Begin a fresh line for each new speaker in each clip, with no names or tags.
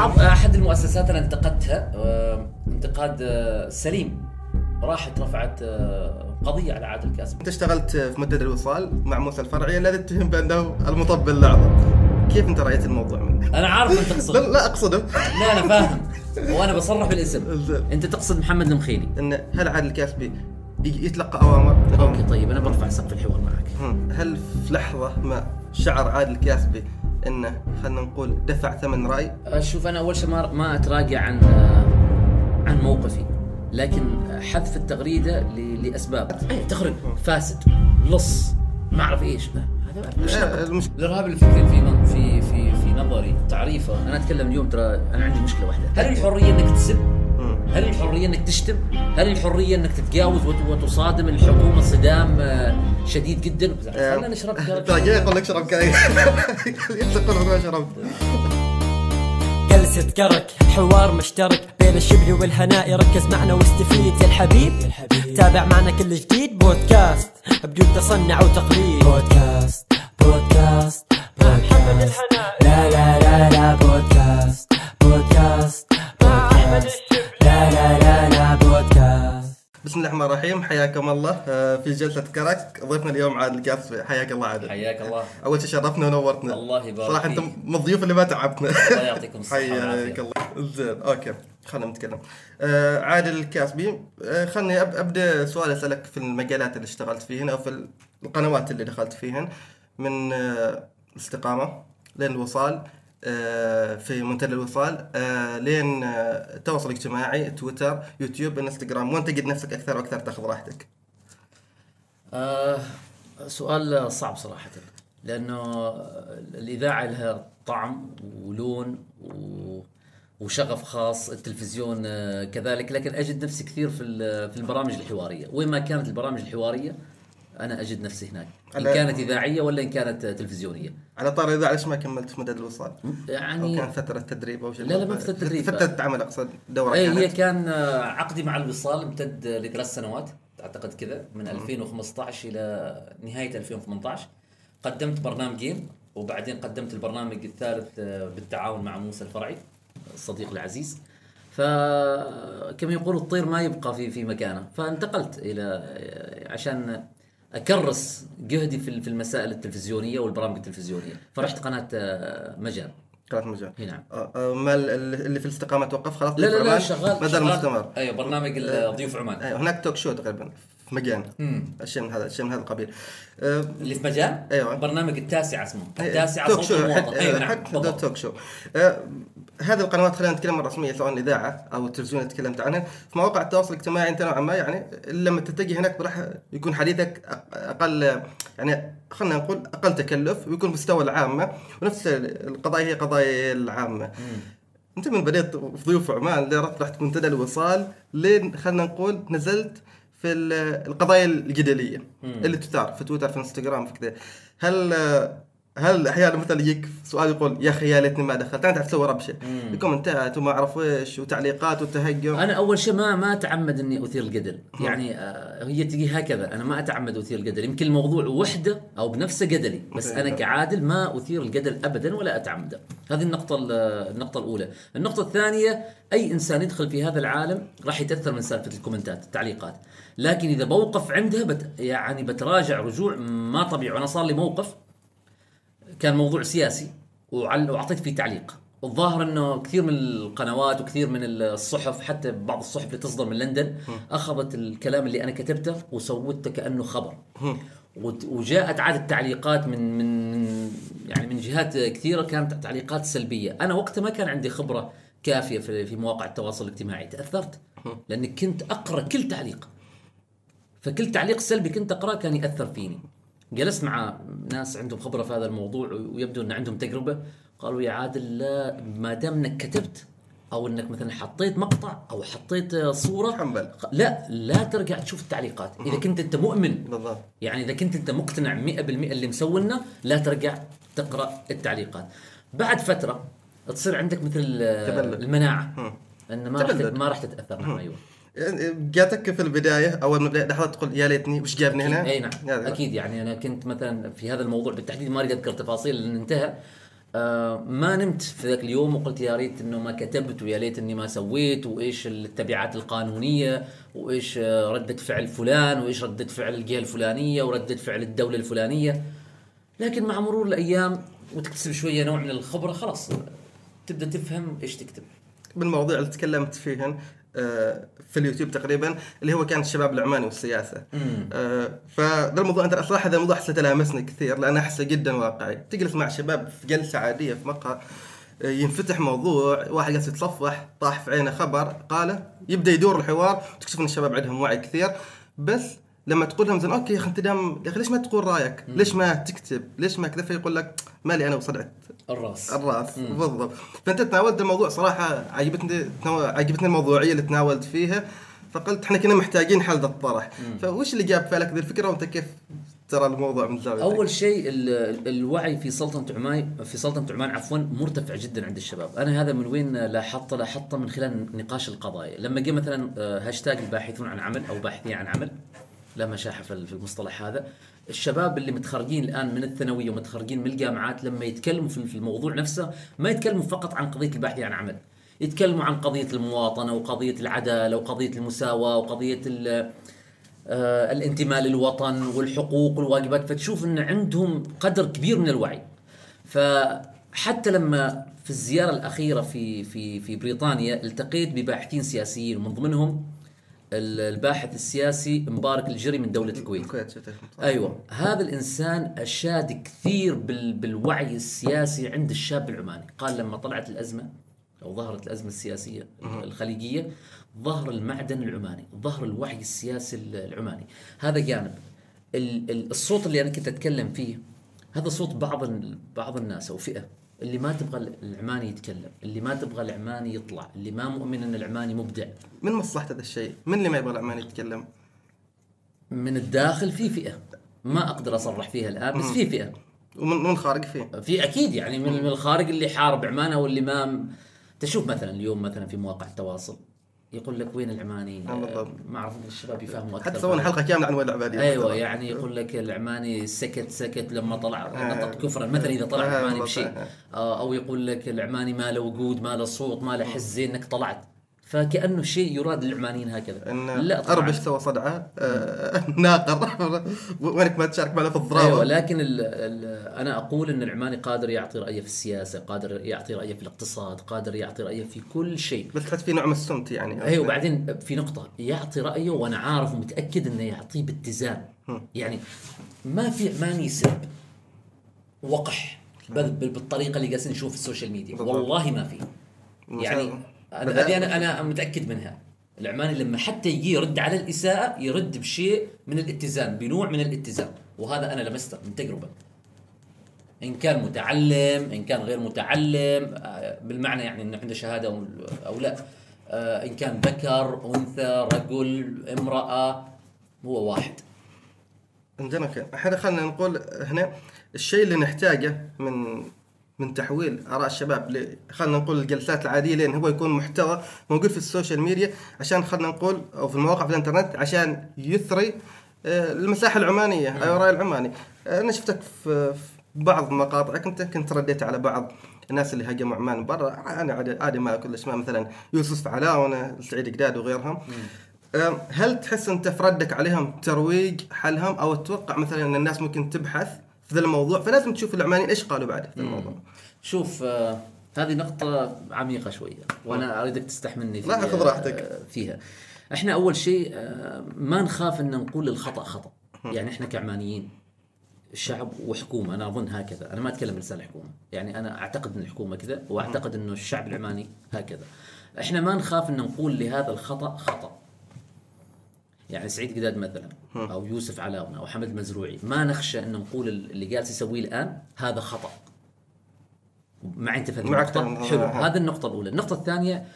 أحد المؤسسات أنا انتقدتها انتقاد آه، سليم راحت رفعت آه، قضية على عادل الكاسب
أنت اشتغلت في مدد الوصال مع موسى الفرعي الذي اتهم بأنه المطبل الأعظم كيف أنت رأيت الموضوع منه؟
أنا عارف
لا,
تقصد
لا أقصده
لا أنا فاهم وأنا بصرح بالاسم. أنت تقصد محمد المخيلي
إن هل عادل الكاسبي يتلقى أوامر؟
أوكي طيب أنا برفع سقف الحوار معك.
هل في لحظة ما شعر عادل الكاسبي انه خلينا نقول دفع ثمن رأي؟
شوف أنا أول شيء ما ما أتراجع عن عن موقفي لكن حذف التغريدة لأسباب أي تخرج فاسد لص ما أعرف إيش هذا مش. الإرهاب الفكري في في في في نظري تعريفه أنا أتكلم اليوم ترى أنا عندي مشكلة واحدة هل الحرية إنك تسب؟ هل الحرية إنك تشتم؟ هل الحرية إنك تتجاوز وت- وتصادم الحكومة صدام آه، شديد جدا؟ خلينا نشرب
جاي يقول لك شرب كاي ينتقل ما شربت
جلسة كرك حوار مشترك بين الشبل والهناء. ركز معنا واستفيد يا الحبيب. تابع معنا كل جديد. بودكاست بدون تصنع وتقليد. بودكاست بودكاست بودكاست. لا لا لا لا بودكاست بودكاست بودكاست. لا لا لا لا بودكاست
بسم الله الرحمن الرحيم حياكم الله آه، في جلسة كرك. ضيفنا اليوم عادل الكاسبي حياك الله عادل.
حياك الله.
أول شيء شرفنا ونورتنا.
الله يبارك
صراحة أنت
فيك.
من الضيوف اللي ما تعبتنا.
الله يعطيكم الصحة
حياك الله. زين أوكي خلينا نتكلم. آه عادل الكاسبي آه خلني أب أبدأ سؤال أسألك في المجالات اللي اشتغلت فيهن أو في القنوات اللي دخلت فيهن من آه الاستقامة لين الوصال. آه في منتدى الوصال آه لين آه التواصل الاجتماعي تويتر يوتيوب انستغرام. وين تجد نفسك أكثر وأكثر تأخذ راحتك؟
آه سؤال صعب صراحة لأنه الإذاعة لها طعم ولون و وشغف خاص التلفزيون آه، كذلك. لكن أجد نفسي كثير في في البرامج الحوارية. وين ما كانت البرامج الحوارية أنا أجد نفسي هناك.
على-
كانت إذاعية ولا إن كانت تلفزيونية.
على طار الإذاعة ليش ما كملت في مدد الوصال؟
يعني
كان فترة تدريب أو شيء.
لا، لا، ما فترة تدريب.
فترة عمل أقصد. دورة
اي هي
كانت.
كان آه، عقدي مع الوصال امتد لثلاث سنوات أعتقد كذا من 2015 إلى نهاية 2018 قدمت برنامجين وبعدين قدمت البرنامج الثالث بالتعاون مع موسى الفرعي الصديق العزيز. فكما يقول الطير ما يبقى في في مكانه. فانتقلت إلى عشان أكرس جهدي في في المسائل التلفزيونية والبرامج التلفزيونية. فرحت قناة آه، مجال
قناة مجال
اي نعم.
آه، آه، ما ال- ال- اللي في الاستقامة توقف؟ خلاص
لا لا لا شغال شغال-
مستمر
أيوه برنامج ضيوف عمان.
أيوة هناك توك شو تقريبا. في مجان. اشياء من هذا اشياء من هذا القبيل. آه،
اللي في مجال
أيوة.
برنامج التاسعة اسمه. التاسعة
توك شو
المواطن.
حق
أيوه نعم تفضل.
توك شو هذه القنوات خلينا نتكلم الرسميه سواء الاذاعه أو التلفزيون اللي تكلمت عنها في مواقع التواصل الاجتماعي أنت نوعا ما يعني لما تتجه هناك راح يكون حديثك أقل يعني خلينا نقول أقل تكلف ويكون مستوى العامة ونفس القضايا هي قضايا العامة. أنت من بديت في ضيوف عمان رحت منتدى الوصال لين خلينا نقول نزلت في ال- القضايا الجدلية اللي تثار في تويتر في انستغرام في كذا. هل هل أحيانا مثلا يجيك سؤال يقول يا أخي يا ليتني ما دخلت. أنا تعرف تسوي ربشه كومنتات وما أعرف إيش وتعليقات وتهجم
أنا أول شيء ما ما أتعمد إني أثير الجدل يعني آه، هي تجي هكذا. أنا ما أتعمد أثير الجدل يمكن الموضوع وحدة أو بنفسه جدلي بس. أنا كعادل ما أثير الجدل ابدا ولا أتعمده. هذه النقطة ال- النقطة الأولى. النقطة الثانية أي إنسان يدخل في هذا العالم راح يتأثر من سالفة الكومنتات التعليقات. لكن إذا بوقف عندها بت يعني بتراجع رجوع ما طبيعي. وأنا صار لي موقف كان موضوع سياسي وأعطيت فيه تعليق. والظاهر إنه كثير من القنوات وكثير من الصحف حتى بعض الصحف اللي تصدر من لندن أخذت الكلام اللي أنا كتبته وسوته كأنه خبر. وجاءت عادة تعليقات من من من- يعني من جهات كثيرة كانت تعليقات سلبية، أنا وقتها ما كان عندي خبرة كافية في في مواقع التواصل الاجتماعي، تأثرت لأني كنت أقرأ كل تعليق. فكل تعليق سلبي كنت أقرأه كان يأثر فيني. جلست مع ناس عندهم خبرة في هذا الموضوع ويبدو إن عندهم تجربة. قالوا يا عادل لا ما دام إنك كتبت أو إنك مثلا حطيت مقطع أو حطيت صورة
حنبل.
لا لا ترجع تشوف التعليقات. إذا كنت أنت مؤمن
بالضبط.
يعني إذا كنت أنت مقتنع 100% اللي مسوينا لا ترجع تقرأ التعليقات. بعد فترة تصير عندك مثل
تبلد.
المناعة إن ما راح. ما راح تتأثر. نعم
أيوه. جاتك في البداية أول ما بدأت لحظه تقول يا ليتني وش جابني هنا؟
أي نعم. أكيد يعني أنا كنت مثلا في هذا الموضوع بالتحديد ما أريد أذكر تفاصيل لأن انتهى. آه ما نمت في ذاك اليوم وقلت يا ريت إنه ما كتبت ويا ليت إني ما سويت وإيش التبعات القانونية وإيش آه، ردة فعل فلان وإيش ردة فعل الجهة الفلانية وردة فعل الدولة الفلانية. لكن مع مرور الأيام وتكتسب شوية نوع من الخبرة خلاص تبدأ تفهم إيش تكتب.
بالمواضيع اللي تكلمت فيهن. في اليوتيوب تقريبا اللي هو كان الشباب العماني والسياسة. آه، فذا الموضوع أنت صراحة هذا الموضوع حسيته لامسني كثير لأن أحسه جدا واقعي، تجلس مع شباب في جلسة عادية في مقهى آه، ينفتح موضوع واحد جالس يتصفح طاح في عينه خبر قاله يبدأ يدور الحوار تكتشف إن الشباب عندهم وعي كثير. بس لما تقول لهم زين أوكي يا أخي أنت دام يا أخي ليش ما تقول رأيك؟ ليش ما تكتب؟ ليش ما كذا؟ فيقول لك مالي أنا وصدعت
الرأس.
الرأس. بالضبط. فأنت تناولت الموضوع صراحة عجبتني عجبتني الموضوعية اللي تناولت فيها. فقلت إحنا كنا محتاجين حل ذا الطرح. فوش اللي جاب في بالك ذي الفكرة؟ وأنت كيف ترى الموضوع من زاويه
أول شيء ال- ال- الوعي في سلطنة عمان في سلطنة عمان عفوا مرتفع جدا عند الشباب. أنا هذا من وين لاحظته؟ لاحظته من خلال نقاش القضايا. لما جاء مثلا آه، هاشتاج الباحثون عن عمل أو باحثين عن عمل لما شاح في ال- في المصطلح هذا. الشباب اللي متخرجين الآن من الثانوية ومتخرجين من الجامعات لما يتكلموا في الموضوع نفسه ما يتكلموا فقط عن قضية الباحثين عن عمل. يتكلموا عن قضية المواطنة وقضية العدالة وقضية المساواة وقضية آه، الانتماء للوطن والحقوق والواجبات. فتشوف إن عندهم قدر كبير من الوعي. فحتى لما في الزيارة الأخيرة في في في بريطانيا التقيت بباحثين سياسيين ومن ضمنهم الباحث السياسي مبارك الجري من دولة الكويت.
الكويت
أيوه. هذا الإنسان أشاد كثير بال بالوعي السياسي عند الشاب العماني. قال لما طلعت الأزمة أو ظهرت الأزمة السياسية الخليجية ظهر المعدن العماني ظهر الوعي السياسي العماني. هذا جانب. ال- ال- الصوت اللي أنا كنت أتكلم فيه هذا صوت بعض بعض الناس أو فئة اللي ما تبغى العماني يتكلم اللي ما تبغى العماني يطلع اللي ما مؤمن إن العماني مبدع
من مصلحة هذا الشيء؟ من اللي ما يبغى العماني يتكلم؟
من الداخل في فئة ما أقدر أصرح فيها الآن بس في فئة
ومن من خارج فيه؟
في أكيد يعني من الخارج اللي حارب عمان أو اللي ما تشوف مثلا اليوم مثلا في مواقع التواصل يقول لك وين العماني؟
آه، بالضبط.
ما أعرف الشباب يفهموا أكثر.
حتى سوينا حلقه كاملة عن وين العباديه
أيوه يعني يقول لك العماني سكت سكت لما طلع نطق كفرا مثلا إذا طلع
آه،
العماني. بشيء. آه، أو يقول لك العماني ما له وجود ما له صوت ما له حس زين إنك طلعت. فكأنه شيء يراد للعمانيين هكذا
إن
لا.
اربش سوى صدعة آه، ناقر وينك ما تشارك معنا في
أيوه
الضراوه
لكن ال ال أنا أقول إن العماني قادر يعطي رأيه في السياسة، قادر يعطي رأيه في الاقتصاد، قادر يعطي رأيه في كل شيء.
بس تحس في نوع من السمت يعني
أيوه وبعدين في نقطة يعطي رأيه وأنا عارف ومتأكد إنه يعطيه باتزان. يعني ما في عماني يسب وقح بال- بال- بالطريقة اللي جالسين نشوف في ال social
media،.
والله ما في. يعني هذه أنا أنا متأكد منها. العماني لما حتى يجي يرد على الإساءة يرد بشيء من الاتزان بنوع من الاتزان. وهذا أنا لمسته من تجربة. إن كان متعلم إن كان غير متعلم آه، بالمعنى يعني انه عنده شهادة أو لا. آه، إن كان ذكر أنثى رجل امرأة هو واحد.
عندنا إحنا خلينا نقول هنا الشيء اللي نحتاجه من من تحويل آراء الشباب ل خلينا نقول الجلسات العادية لين هو يكون محتوى موجود في ال social media عشان خلينا نقول أو في المواقع في الإنترنت عشان يثري آه، المساحة العمانية أو الراي العماني. آه، أنا شفتك في بعض مقاطعك أنت كنت رديت على بعض الناس اللي هاجموا عمان برا. أنا عادي عادي ما اكل اسماء مثلا يوسف علاونة سعيد قداد وغيرهم. أم، هل تحس أنت في ردك عليهم ترويج حالهم أو تتوقع مثلا إن الناس ممكن تبحث في ذا الموضوع فلازم تشوف العمانيين إيش قالوا بعد في الموضوع.
شوف آه، هذه نقطة عميقة شوية وأنا أريدك تستحملني في
لا، خذ راحتك.
آه، فيها. إحنا أول شيء آه، ما نخاف أن نقول الخطأ خطأ. يعني إحنا كعمانيين الشعب وحكومة أنا أظن هكذا. أنا ما أتكلم بلسان الحكومة. يعني أنا أعتقد أن الحكومة كذا وأعتقد أنه الشعب العماني هكذا. إحنا ما نخاف أن نقول لهذا الخطأ خطأ. يعني سعيد قداد مثلا أو يوسف علاونه أو حمد المزروعي. ما نخشى أن نقول اللي جالس يسويه الآن هذا خطأ. معي انت في النقطه. حلو. هذه النقطة الأولى. النقطة الثانية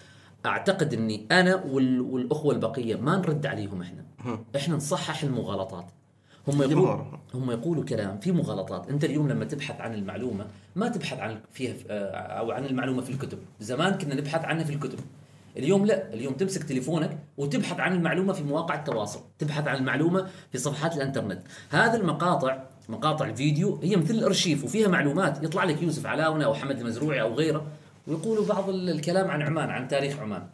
أعتقد إني أنا وال... والأخوة البقية ما نرد عليهم إحنا. إحنا نصحح المغالطات. هم يقولوا. هم يقولوا كلام في مغالطات. أنت اليوم لما تبحث عن المعلومة ما تبحث عن فيها آه، أو عن المعلومة في الكتب. زمان كنا نبحث عنها في الكتب. اليوم لا اليوم تمسك تليفونك وتبحث عن المعلومة في مواقع التواصل تبحث عن المعلومة في صفحات الإنترنت. هذه المقاطع مقاطع الفيديو هي مثل الأرشيف وفيها معلومات يطلع لك يوسف علاونة أو حمد المزروعي أو غيره ويقولوا بعض ال- الكلام عن عمان عن تاريخ عمان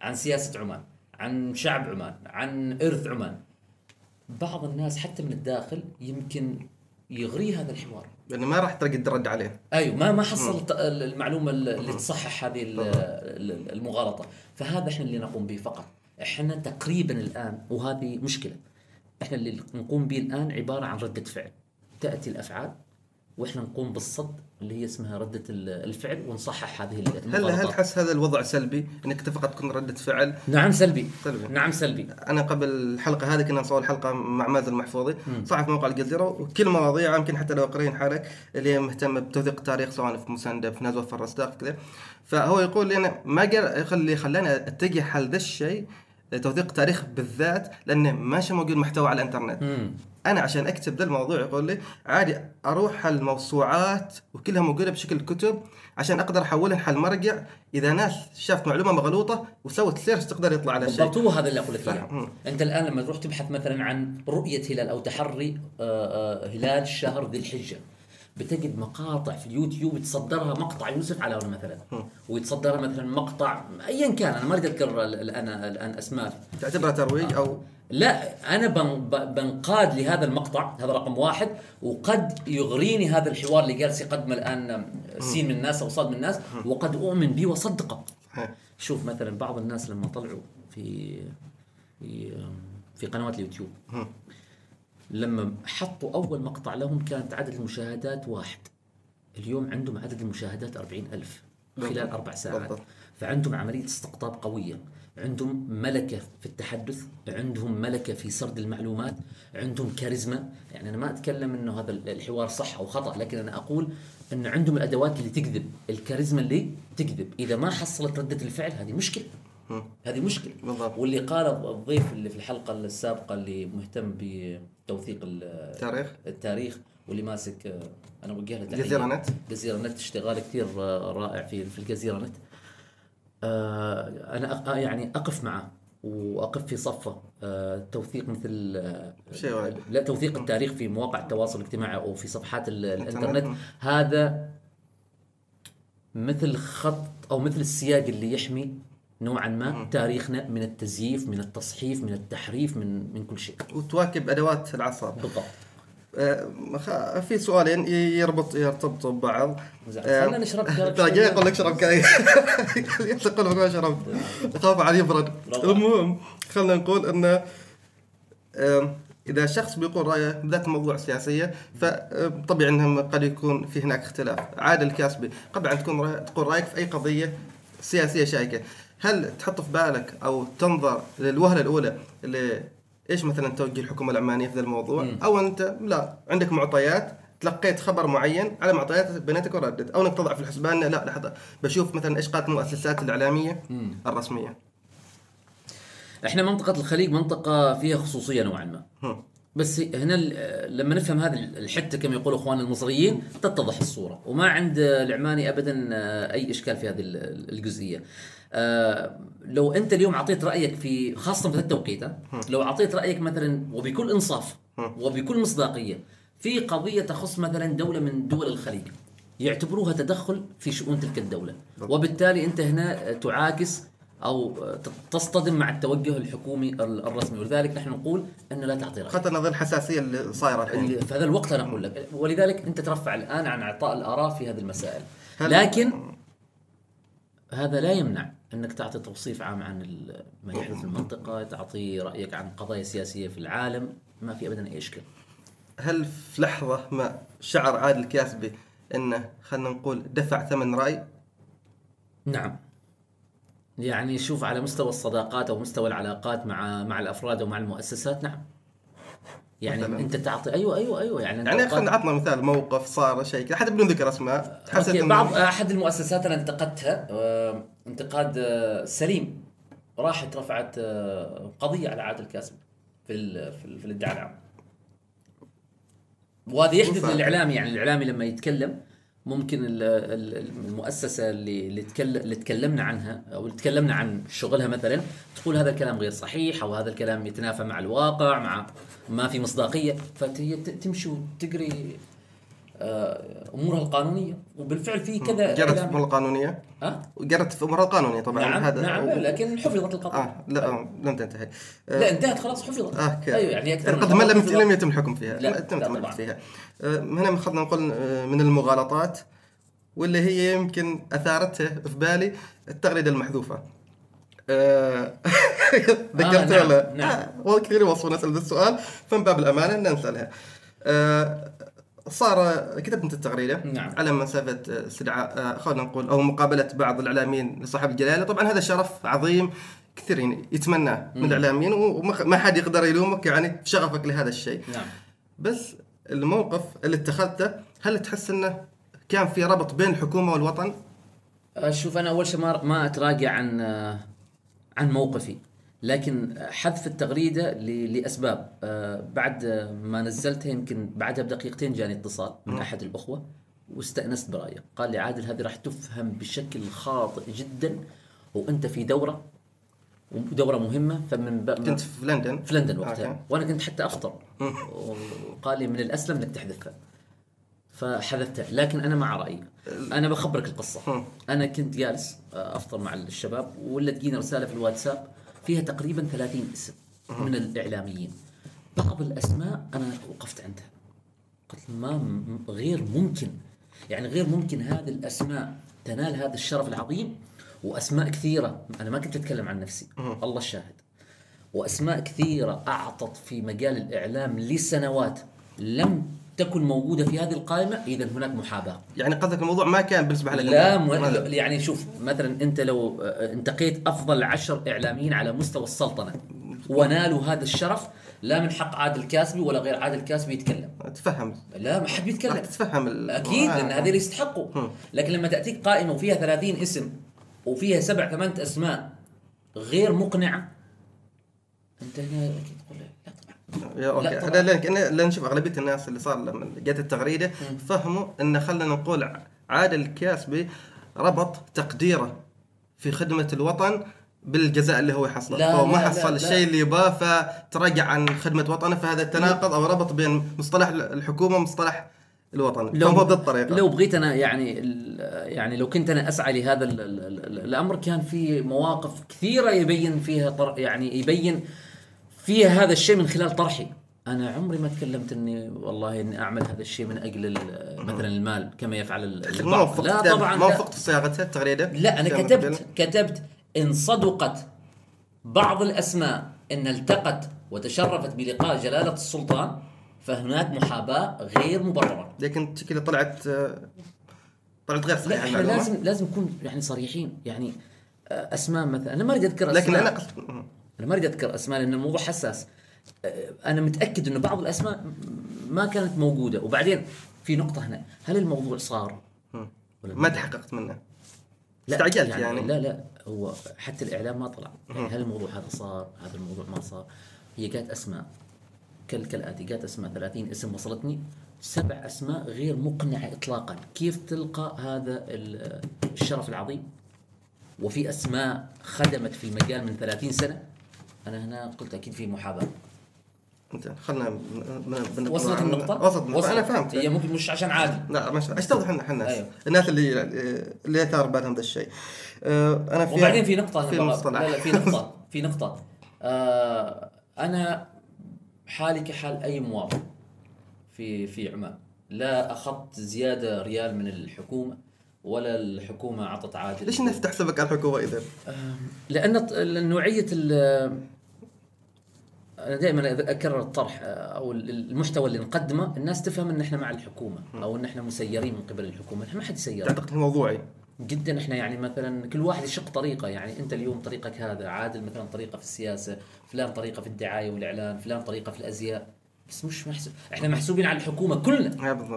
عن سياسة عمان عن شعب عمان عن إرث عمان. بعض الناس حتى من الداخل يمكن يغريه هذا الحوار.
لأنه ما راح تلقى الرد عليه.
أيوه ما ما حصل الت- المعلومة اللي تصحح هذه ال- ال- المغالطة. فهذا إحنا اللي نقوم به فقط. إحنا تقريبا الآن وهذه مشكلة إحنا اللي نقوم به الآن عبارة عن ردة فعل. تأتي الأفعال وإحنا نقوم بالصد اللي هي اسمها ردة ال- الفعل ونصحح هذه
هل هل تحس هذا الوضع سلبي؟ إنك فقط تكون ردة فعل؟
نعم سلبي.
سلبي.
نعم سلبي.
أنا قبل الحلقة هذه كنا نصور حلقة مع مازن المحفوظي. صاحب موقع الجزيره وكل مواضيع يمكن حتى لو قارين حالك اللي هي مهتمة بتوثيق التاريخ سواء في مسانده في نزوة في الرصداق كذا. فهو يقول لي أنا ما قال اللي خلاني أتجه حل ذا الشيء توثيق التاريخ بالذات لأنه ماشي موجود محتوى على الإنترنت.
مم.
أنا عشان أكتب ذا الموضوع يقول لي عادي أروح على الموسوعات وكلها موجودة بشكل كتب عشان أقدر أحولها حل مرجع إذا ناس شافت معلومة مغلوطة وسوت search تقدر يطلع على
بالضبط هو هذا اللي أقول لك
إياه.
أنت الآن لما تروح تبحث مثلا عن رؤية هلال أو تحري آه، آه، هلال شهر ذي الحجة بتجد مقاطع في اليوتيوب يتصدرها مقطع يوسف علاونة مثلا ويتصدرها مثلا مقطع ايا كان. أنا ما اريد أذكر الان الآن أسماء.
تعتبرها ترويج أو
لا أنا بنقاد لهذا المقطع هذا رقم واحد وقد يغريني هذا الحوار اللي جالس يقدمه الآن سين من الناس أو صاد من الناس وقد أؤمن به واصدقه شوف مثلا بعض الناس لما طلعوا في في في قنوات اليوتيوب لما حطوا أول مقطع لهم كانت عدد المشاهدات واحد. اليوم عندهم عدد المشاهدات أربعين ألف خلال. أربع ساعات. فعندهم عملية استقطاب قوية. عندهم ملكة في التحدث عندهم ملكة في سرد المعلومات عندهم كاريزما يعني أنا ما أتكلم أنه هذا الحوار صح أو خطأ لكن أنا أقول أن عندهم الأدوات اللي تكذب الكاريزما اللي تكذب إذا ما حصلت ردة الفعل هذه مشكلة. هذه مشكلة
بالضبط.
واللي قال الضيف اللي في الحلقة السابقة اللي مهتم بتوثيق ال-
تاريخ
التاريخ واللي ماسك آه، أنا أوجه له.
جزيرة نت.
جزيرة نت اشتغال كثير آه، رائع في في الجزيرة نت أنا آه، يعني أقف معه وأقف في صفه. آه، توثيق مثل آه،
شيء.
لا توثيق التاريخ في مواقع التواصل الاجتماعي أو في صفحات.
الإنترنت.
هذا مثل خط أو مثل السياج اللي يحمي نوعا ما تاريخنا من التزييف من التصحيف من التحريف من من كل شيء.
وتواكب أدوات العصر
بالضبط.
في سؤالين يربط يرتبطوا ببعض.
زين،
آه،
خلنا نشرب.
جاي أقول لك شرب كاي تقول ما شربت اخاف عليه يبرد. المهم خلينا نقول انه إذا شخص بيقول رأيه بالذات موضوع سياسية فطبيعي إنه قد يكون في هناك اختلاف. عادل الكاسبي طبعا تكون رأي تقول رأيك في أي قضية سياسية شائكة هل تحط في بالك أو تنظر للوهلة الأولى اللي إيش مثلا توجه الحكومة العمانية في ذا الموضوع
مم.
أو أنت لا عندك معطيات تلقيت خبر معين على معطيات بنيتك وردت أو إنك تضع في الحسبان لا لحظه بشوف مثلا إيش قالت المؤسسات الإعلامية
مم.
الرسمية
إحنا منطقة الخليج منطقة فيها خصوصية نوعا ما. بس هنا لما نفهم هذه الحتة كما يقول اخواننا المصريين تتضح الصورة وما عند العماني ابدا آه، أي إشكال في هذه ال- الجزئية. آه، لو أنت اليوم اعطيت رأيك في خاصة في التوقيت ها؟ لو اعطيت رأيك مثلا وبكل إنصاف وبكل مصداقية في قضية تخص مثلا دولة من دول الخليج يعتبروها تدخل في شؤون تلك الدولة وبالتالي أنت هنا تعاكس أو تصطدم مع التوجه الحكومي الرسمي. ولذلك نحن نقول انه لا تعطي راي
خاطر نظر الحساسيه اللي صايرة الحين.
في هذا الوقت أنا أقول لك. ولذلك أنت ترفع الآن عن إعطاء الآراء في هذه المسائل. لكن هذا لا يمنع إنك تعطي توصيف عام عن ما يحدث في المنطقة تعطي رأيك عن قضايا سياسية في العالم. ما في ابدا أي إشكال.
هل في لحظة ما شعر عادل الكاسبي إنه خلينا نقول دفع ثمن رأي؟
نعم. يعني شوف على مستوى الصداقات أو مستوى العلاقات مع مع الأفراد ومع المؤسسات نعم. يعني
مثلاً.
انت تعطي أيوه أيوه أيوه. يعني
يعني خلينا عطنا مثال موقف صار شيء كذا حتى بدون ذكر أسماء. تحسيت
أوكي
إنه-
بعض أحد المؤسسات أنا انتقدتها آه، انتقاد آه، سليم. راحت رفعت آه، قضية على عادل الكاسب في ال في, ال في الإدعاء العام. وهذا يحدث. للاعلامي يعني الإعلامي لما يتكلم. ممكن ال- ال- المؤسسة اللي اللي, تكل... اللي تكلمنا عنها أو اللي تكلمنا عن شغلها مثلا تقول هذا الكلام غير صحيح أو هذا الكلام يتنافى مع الواقع مع ما في مصداقية. فهي ت- تمشي وتقري أمورها القانونية وبالفعل في كذا
قرت في الأمور القانونية
ها؟
قرت في أمورها القانونية طبعا
نعم
هذا
نعم لكن حفظت القضية
آه لا آه، لم تنتهي آه،
لا انتهت خلاص حفظت
آه كذا
أيوه يعني أكثر
قد ما لم. لم يتم الحكم فيها
لا،
تم الحكم. فيها آه، هنا اخذنا نقول آه، من المغالطات واللي هي يمكن اثارتها في بالي التغريدة المحذوفة آه، ذكرت
نعم،
ولا؟
نعم.
آه، والله كثير يوصلون اسال ذا السؤال فمن باب الأمانة ان نسالها. آه، صار كتبت انت التغريدة
نعم.
على مسافة استدعاء آه، خلينا نقول أو مقابلة بعض الاعلاميين لصاحب الجلالة، طبعا هذا شرف عظيم كثير يعني يتمناه من الاعلاميين وما ما حد يقدر يلومك يعني في شغفك لهذا الشيء.
نعم
بس الموقف اللي اتخذته هل تحس إنه كان في ربط بين الحكومة والوطن؟
شوف أنا أول شيء ما ما أتراجع عن عن موقفي لكن حذف التغريدة لأسباب. آه، بعد ما نزلتها يمكن بعدها بدقيقتين جاني اتصال من أحد الأخوة واستأنست برأيه. قال لي عادل هذه راح تفهم بشكل خاطئ جدا وأنت في دورة ودورة مهمة فمن ب...
كنت في لندن؟
في لندن وقتها.
أوكي.
وأنا كنت حتى افطر وقال لي من الأسلم إنك تحذفها. فحذفتها. لكن أنا مع رأيي. أنا بخبرك
القصة.
أنا كنت جالس آه، أفطر مع الشباب ولا تجينا رسالة في الواتساب فيها تقريبا 30 اسم من الإعلاميين. بعض الأسماء أنا وقفت عندها. قلت ما غير ممكن. يعني غير ممكن هذه الأسماء تنال هذا الشرف العظيم وأسماء كثيرة. أنا ما كنت أتكلم عن نفسي. الله الشاهد. وأسماء كثيرة أعطت في مجال الإعلام لسنوات لم تكن موجودة في هذه القائمة اذا هناك محاباة.
يعني قصدك الموضوع ما كان بالنسبة لك
لا م... يعني شوف مثلا أنت لو آه، انتقيت أفضل عشر إعلاميين على مستوى السلطنة ونالوا هذا الشرف لا من حق عادل كاسبي ولا غير عادل كاسبي يتكلم.
تفهم
لا ما حد بيتكلم
تتفهم ال-
أكيد
آه.
لأن اللي يستحقوا. لكن لما تأتيك قائمة وفيها 30 اسم وفيها سبع ثمان أسماء غير مقنعة أنت هنا أكيد تقول لا طبعا
يا
أوكي.
هذا لأن لأن نشوف أغلبية الناس اللي صار لما جت التغريدة فهموا إن خلينا نقول عادل الكاسبي ربط تقديره في خدمة الوطن بالجزاء اللي هو يحصله
لا،
فهو ما حصل. الشيء اللي يباه فتراجع عن خدمة وطنه فهذا التناقض أو ربط بين مصطلح الحكومة ومصطلح الوطن.
لو
فهو بالطريقة.
لو بغيت أنا يعني يعني لو كنت أنا أسعى لهذا ال ال ال الأمر كان في مواقف كثيرة يبين فيها طر يعني يبين فيها هذا الشيء من خلال طرحي. أنا عمري ما تكلمت إني والله إني أعمل هذا الشيء من أجل مثلا المال كما يفعل البعض. لا طبعا
ما. وفقت صياغتها التغريده
لا
أنا
كتبت. كتبت إن صدقت بعض الأسماء إن التقت وتشرفت بلقاء جلالة السلطان فهناك محاباة غير مبررة.
لكن كذا طلعت طلعت غير صحيحه إحنا.
لازم لازم نكون يعني صريحين. يعني آه، أسماء مثلا أنا ما أريد أذكر اسماء
لكن أنا قصد
أنا ما أريد أذكر أسماء لأن الموضوع حساس. آه، أنا متأكد إنه بعض الأسماء ما كانت موجودة. وبعدين في نقطة هنا. هل الموضوع صار؟ ولا
ما تحققت منه.
لا.
استعجلت يعني.
لا لا. هو حتى الإعلام ما طلع. يعني هل الموضوع هذا صار؟ هذا الموضوع ما صار. هي جات أسماء. كال كالاتي جات أسماء. 30 اسم وصلتني. سبع أسماء غير مقنعة اطلاقا. كيف تلقى هذا ال- الشرف العظيم؟ وفي أسماء خدمت في المجال من 30 سنة. أنا هنا قلت أكيد في
محاباة. خلنا
وصلت النقطة؟
وصلت النقطة. أنا فهمت.
هي ممكن مش عشان عادي.
لا مش إيش توضح لنا إحنا؟ الناس
أيوه.
الناس اللي اللي اثار بالهم ذا الشيء. آه، أنا في
وبعدين في نقطة
في. مصطلح
لا. لا في نقطة. في نقطة. آه أنا حالي كحال أي مواطن في في عمان. لا أخذت زيادة ريال من الحكومة ولا الحكومة أعطت عادل
ليش الناس تحسبك على الحكومة إذا؟
لأن ط- نوعية ال أنا دائما أكرر الطرح آه، أو المحتوى اللي نقدمه الناس تفهم إن إحنا مع الحكومة أو إن إحنا مسيرين من قبل الحكومة إحنا ما حد يسيرنا
تعتقد موضوعي.
جدا إحنا يعني مثلا كل واحد يشق طريقة يعني أنت اليوم طريقك هذا عادل مثلا طريقة في السياسة فلان طريقة في الدعاية والإعلان فلان طريقة في الأزياء. بس مش محسوب إحنا محسوبين على الحكومة كلنا.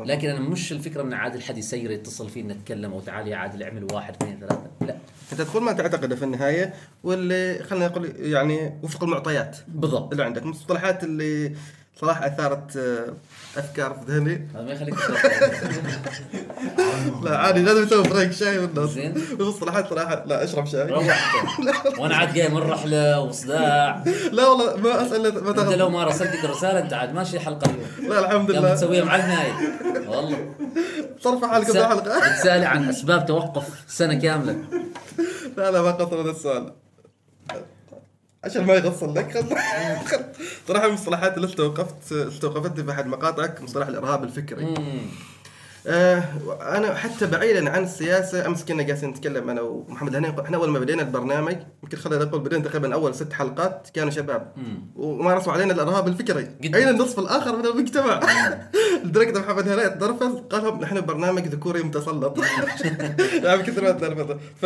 لكن أنا مش الفكرة إن عادل حد يسير يتصل فينا نتكلم أو تعال يا عادل اعمل واحد اثنين ثلاثة. لا.
انت تقول ما تعتقده في النهاية واللي خلينا نقول يعني وفق المعطيات.
بالضبط.
اللي عندك. المصطلحات اللي صراحة أثارت آه، أفكار في ذهني.
هذا ما يخليك.
لا عادي لازم نسوي بريك شاي والنص
زين.
المصطلحات صراحة لا أشرب شاي.
وأنا عاد جاي من رحلة وصداع.
لا والله ما أسأل ما أنت
لو ما رسلتك الرساله أنت عاد ماشي الحلقة اليوم.
لا الحمد لله.
تسويها مع النهايه والله.
حالكم في حلقة.
بتسألي عن أسباب توقف سنة كاملة.
لا لا ما قصر هذا السؤال. عشان ما يغصن لك صراحة المصطلحات اللي استوقفت استوقفتني في أحد مقاطعك مصطلح الإرهاب الفكري. آه أنا حتى بعيدا عن السياسة أمس كنا جالسين نتكلم أنا ومحمد هني إحنا أول ما بدينا البرنامج يمكن خلينا نقول بدينا تقريبا أول ست حلقات كانوا شباب. ومارسوا علينا الإرهاب الفكري. أين النصف الآخر من المجتمع؟ لدرجة محمد هني تنرفز قال لهم نحن برنامج ذكوري متسلط. يعني كثر ما تنرفز ف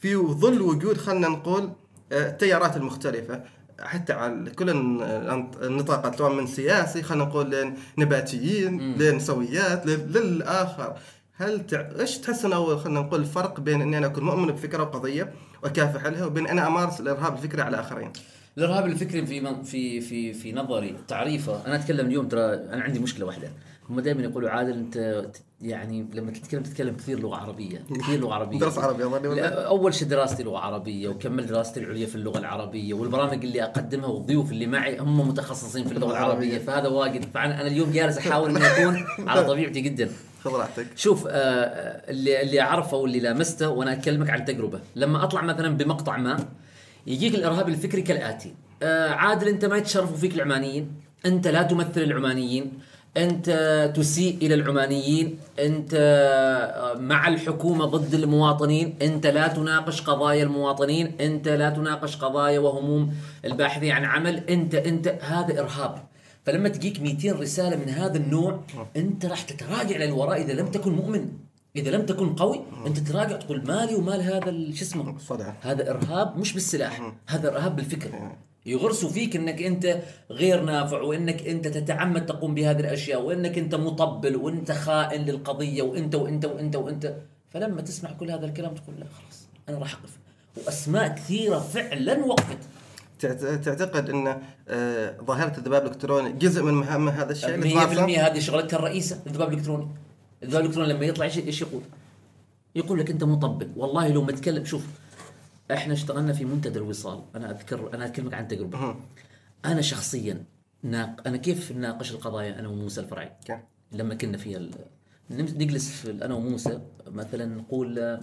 في ظل وجود خلينا نقول آه، التيارات المختلفة. حتى على كل الن- النطاقات سواء من سياسي خلينا نقول لين نباتيين لين سويات للآخر. هل تع... إيش تحس إنه خلينا نقول الفرق بين إني أنا أكون مؤمن بفكرة وقضية وأكافح لها وبين أنا أمارس الإرهاب الفكري على آخرين؟
الإرهاب الفكري في من في في في نظري تعريفه. أنا أتكلم اليوم ترى أنا عندي مشكلة واحدة. هم دائما يقولوا عادل أنت يعني لما تتكلم تتكلم كثير لغة عربية كثير لغة عربية.
درس عربي
أول شيء دراستي لغة عربية وكمل دراستي العليا في اللغة العربية والبرامج اللي أقدمها والضيوف اللي معي هم متخصصين في اللغة العربية. فهذا واجد. فأنا اليوم جالس أحاول إني أكون على طبيعتي جدا.
خذ راحتك.
شوف آه، اللي اللي أعرفه واللي لامسته وأنا أكلمك عن تجربة. لما أطلع مثلا بمقطع ما يجيك الإرهاب الفكري كالآتي. آه، عادل أنت ما يتشرفوا فيك العمانيين أنت لا تمثل العمانيين. أنت تسيء إلى العمانيين أنت آه، مع الحكومة ضد المواطنين أنت لا تناقش قضايا المواطنين أنت لا تناقش قضايا وهموم الباحثين عن عمل أنت أنت هذا إرهاب. فلما تجيك 200 رسالة من هذا النوع أنت راح تتراجع للوراء إذا لم تكن مؤمن إذا لم تكن قوي أنت تراجع تقول مالي ومال هذا شو اسمه؟ هذا إرهاب مش بالسلاح هذا إرهاب بالفكر. يغرسوا فيك إنك أنت غير نافع وإنك أنت تتعمد تقوم بهذه الأشياء وإنك أنت مطبل وإنت خائن للقضية وإنت وإنت وإنت وإنت. فلما تسمع كل هذا الكلام تقول لا خلاص أنا راح أقف. وأسماء كثيرة فعلا وقفت.
تعت- تعتقد إن آه، ظاهرة الذباب الإلكتروني جزء من مهام هذا الشيء اللي
100%
تمارسه؟
هذه شغلتها الرئيسة الذباب الإلكتروني. الذباب الإلكتروني لما يطلع إيش يقول؟ يقول لك أنت مطبل. والله لو ما تكلم شوف إحنا اشتغلنا في منتدى الوصال. أنا اذكر أنا أكلمك عن
تجربة.
أنا شخصيا ناق... أنا كيف نناقش القضايا أنا وموسى الفرعي؟
كيف؟
لما كنا في ال... نجلس في أنا وموسى مثلا نقول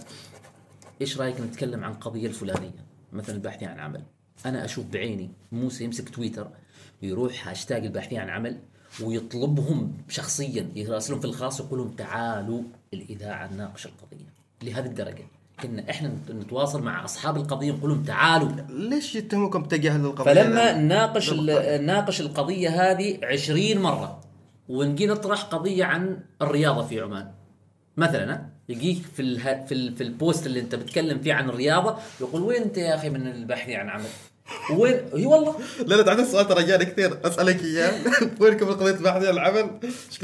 إيش رأيك نتكلم عن قضية الفلانية؟ مثلا الباحثين عن عمل. أنا أشوف بعيني موسى يمسك تويتر يروح هاشتاج الباحثين عن عمل ويطلبهم شخصيا يراسلهم في الخاص يقول لهم تعالوا الإذاعة نناقش القضية. لهذه الدرجة. كنا إحنا نتواصل مع أصحاب القضية نقول لهم تعالوا
ليش يتهموكم بتجاهل القضية؟
فلما ال- نناقش القضية هذه عشرين مرة ونجي نطرح قضية عن الرياضة في عمان مثلا؟ يجيك في. في ال... في البوست اللي أنت بتتكلم فيه عن الرياضة يقول وين أنت يا أخي من الباحثين عن عمل؟ وين؟ إي والله.
لا لا تعرف السؤال ترى جاني كثير. أسألك إياه. وينكم قضية عن العمل؟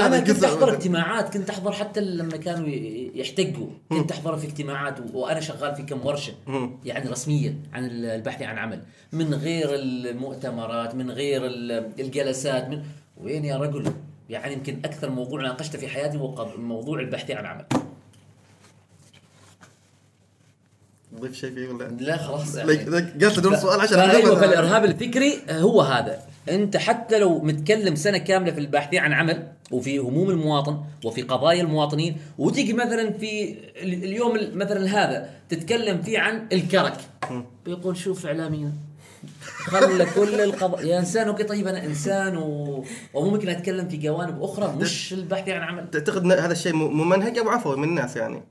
أنا كنت أحضر اجتماعات كنت أحضر حتى لما كانوا يحتقوا كنت أحضر في اجتماعات وأنا شغال في كم ورشه. يعني رسميه عن ال- البحث عن عمل. من غير المؤتمرات من غير ال- الجلسات من وين يا رجل؟ يعني يمكن أكثر موضوع ناقشته في حياتي هو موضوع البحث عن عمل.
نضيف شيء فيه ولا؟
لا خلاص.
لا، لا، قالت بدون سؤال عشان أيوه.
فالإرهاب الفكري هو هذا. أنت حتى لو متكلم سنة كاملة في الباحثين عن عمل وفي هموم المواطن وفي قضايا المواطنين وتيجي مثلا في ال- اليوم ال- مثلا هذا تتكلم فيه عن الكرك. بيقول شوف اعلامينا خلى كل القضايا يا إنسان أوكي طيب أنا إنسان و... وممكن أتكلم في جوانب أخرى مش البحث عن عمل.
تعتقد هذا الشيء ممنهج أو عفوي من الناس يعني؟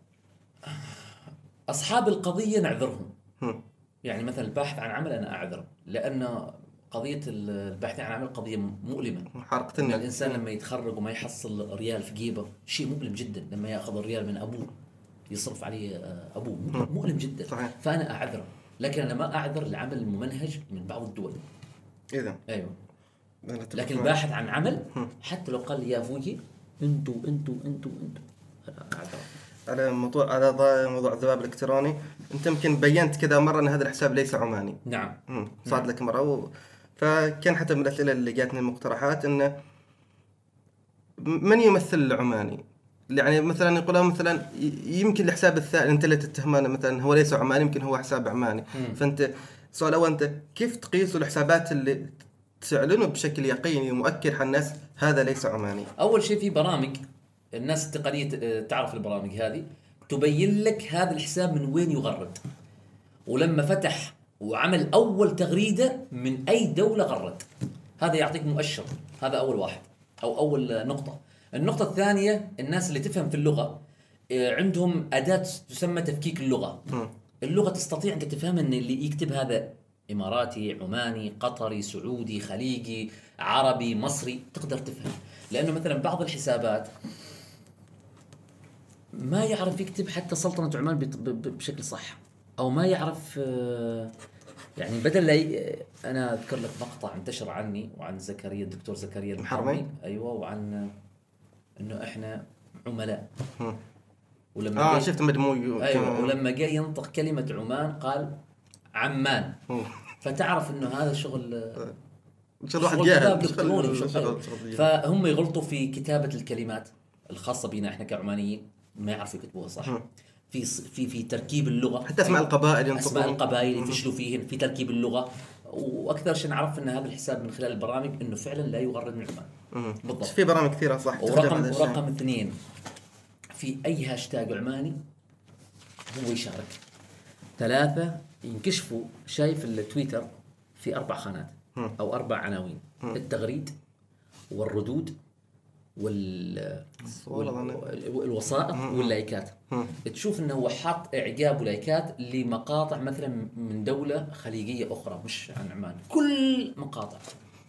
أصحاب القضية نعذرهم.
هم.
يعني مثلا الباحث عن عمل أنا أعذره لأن قضية البحث عن عمل
قضية
مؤلمة.
الناس
الإنسان لما يتخرج وما يحصل ريال في جيبه شيء مؤلم جدا. لما يأخذ الريال من أبوه يصرف عليه آه، أبوه. مؤلم- جدا.
صحيح.
فأنا أعذره. لكن أنا ما أعذر العمل الممنهج من بعض الدول.
اذا أيوه.
لكن. الباحث عن عمل حتى لو قال لي يا فوجي أنتوا أنتوا أنتوا أنتوا. أنا أعذره.
على موضوع على موضوع الذباب الإلكتروني. أنت يمكن بينت كذا مرة أن هذا الحساب ليس عماني.
نعم.
مم. صاد لك مرة و... فكان حتى من الأسئلة اللي جاتني المقترحات انه من يمثل العماني؟ يعني مثلا يقولون مثلا يمكن الحساب الثاني أنت اللي تتهمه مثلا هو ليس عماني يمكن هو حساب عماني. فأنت السؤال الأول أنت كيف تقيس الحسابات اللي تعلنوا بشكل يقيني ومؤكد على الناس هذا ليس عماني؟
أول شيء في برامج. الناس التقنية ت- تعرف البرامج هذه تبين لك هذا الحساب من وين يغرد. ولما فتح وعمل أول تغريدة من أي دولة غرد. هذا يعطيك مؤشر. هذا أول واحد أو أول نقطة. النقطة الثانية الناس اللي تفهم في اللغة آه، عندهم أداة تسمى تفكيك اللغة. اللغة تستطيع انك تفهم إن اللي يكتب هذا إماراتي عماني قطري سعودي خليجي عربي مصري تقدر تفهم. لأنه مثلا بعض الحسابات ما يعرف يكتب حتى سلطنة عمان بشكل صح. أو ما يعرف آه، يعني بدل لا ي... أنا أذكر لك مقطع انتشر عني وعن زكريا الدكتور زكريا؟ المحرمي أيوه وعن إنه إحنا عملاء.
مم.
ولما
آه
جاي-
شفت مدموج.
أيوه ولما جاي ينطق كلمة عمان قال عمان. فتعرف إنه هذا شغل
شغل واحد جاهل.
فهم يغلطوا في كتابة الكلمات الخاصة بنا إحنا كعمانيين. ما يعرفوا يكتبوها صح
مم.
في في في تركيب اللغة
حتى أسماء القبائل ينطقون
أسماء القبائل يفشلوا فيهن في تركيب اللغة وأكثر شيء نعرف ان هذا الحساب من خلال البرامج إنه فعلا لا يغرد من عمان. بالضبط.
في برامج كثيرة صح
ورقم. ورقم اثنين في أي هاشتاج عماني هو يشارك ثلاثة ينكشفوا شايف التويتر في أربع خانات
مم.
أو أربع عناوين التغريد والردود وال والوسائط وال
likeات.
تشوف إنه هو حاط إعجاب و likeات لمقاطع مثلا من دولة خليجية أخرى مش عن عمان. كل مقاطع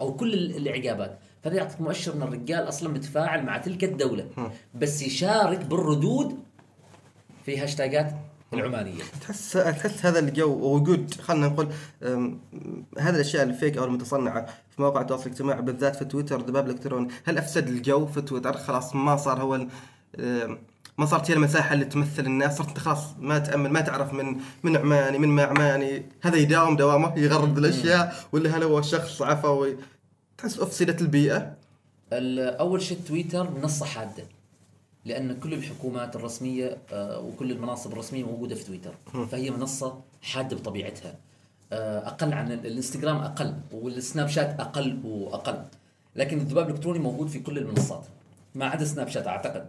أو كل ال- الإعجابات. فهذا يعطيك مؤشر إن الرجال أصلا متفاعل مع تلك الدولة بس يشارك بالردود في hashtagات العمانية.
تحس تحس هذا الجو ووجود خلينا نقول هذه الأشياء ال fake أو المتصنعة في مواقع التواصل الاجتماعي بالذات في تويتر الذباب الالكتروني هل أفسد الجو في تويتر؟ خلاص ما صار هو ما صارت هي المساحة اللي تمثل الناس صرت خلاص ما تأمل ما تعرف من من عماني من ما عماني. هذا يداوم دوامه يغرد بالاشياء ولا هل هو شخص عفوي؟ تحس أفسدت البيئة؟
ال- أول شيء تويتر منصه حادة. لأن كل الحكومات الرسمية آه، وكل المناصب الرسمية موجودة في تويتر. فهي منصة حادة بطبيعتها. آه، أقل عن ال- الإنستغرام أقل والسناب شات أقل وأقل. لكن الذباب الإلكتروني موجود في كل المنصات. ما عدا سناب شات أعتقد.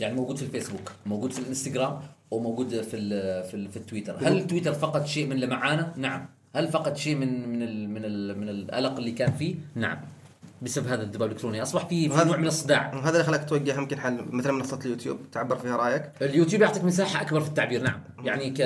يعني موجود في الفيسبوك موجود في الإنستغرام وموجود في ال في, ال في التويتر. هل تويتر فقد شيء من لمعانه؟ نعم. هل فقد شيء من من ال من ال من الألق اللي كان فيه؟ نعم. بسبب هذا الذباب الإلكتروني. أصبح في
وهذا-
نوع من الصداع.
هذا اللي خلاك توجه يمكن حل مثلا منصة اليوتيوب تعبر فيها رأيك؟
اليوتيوب يعطيك مساحة أكبر في التعبير نعم. يعني ك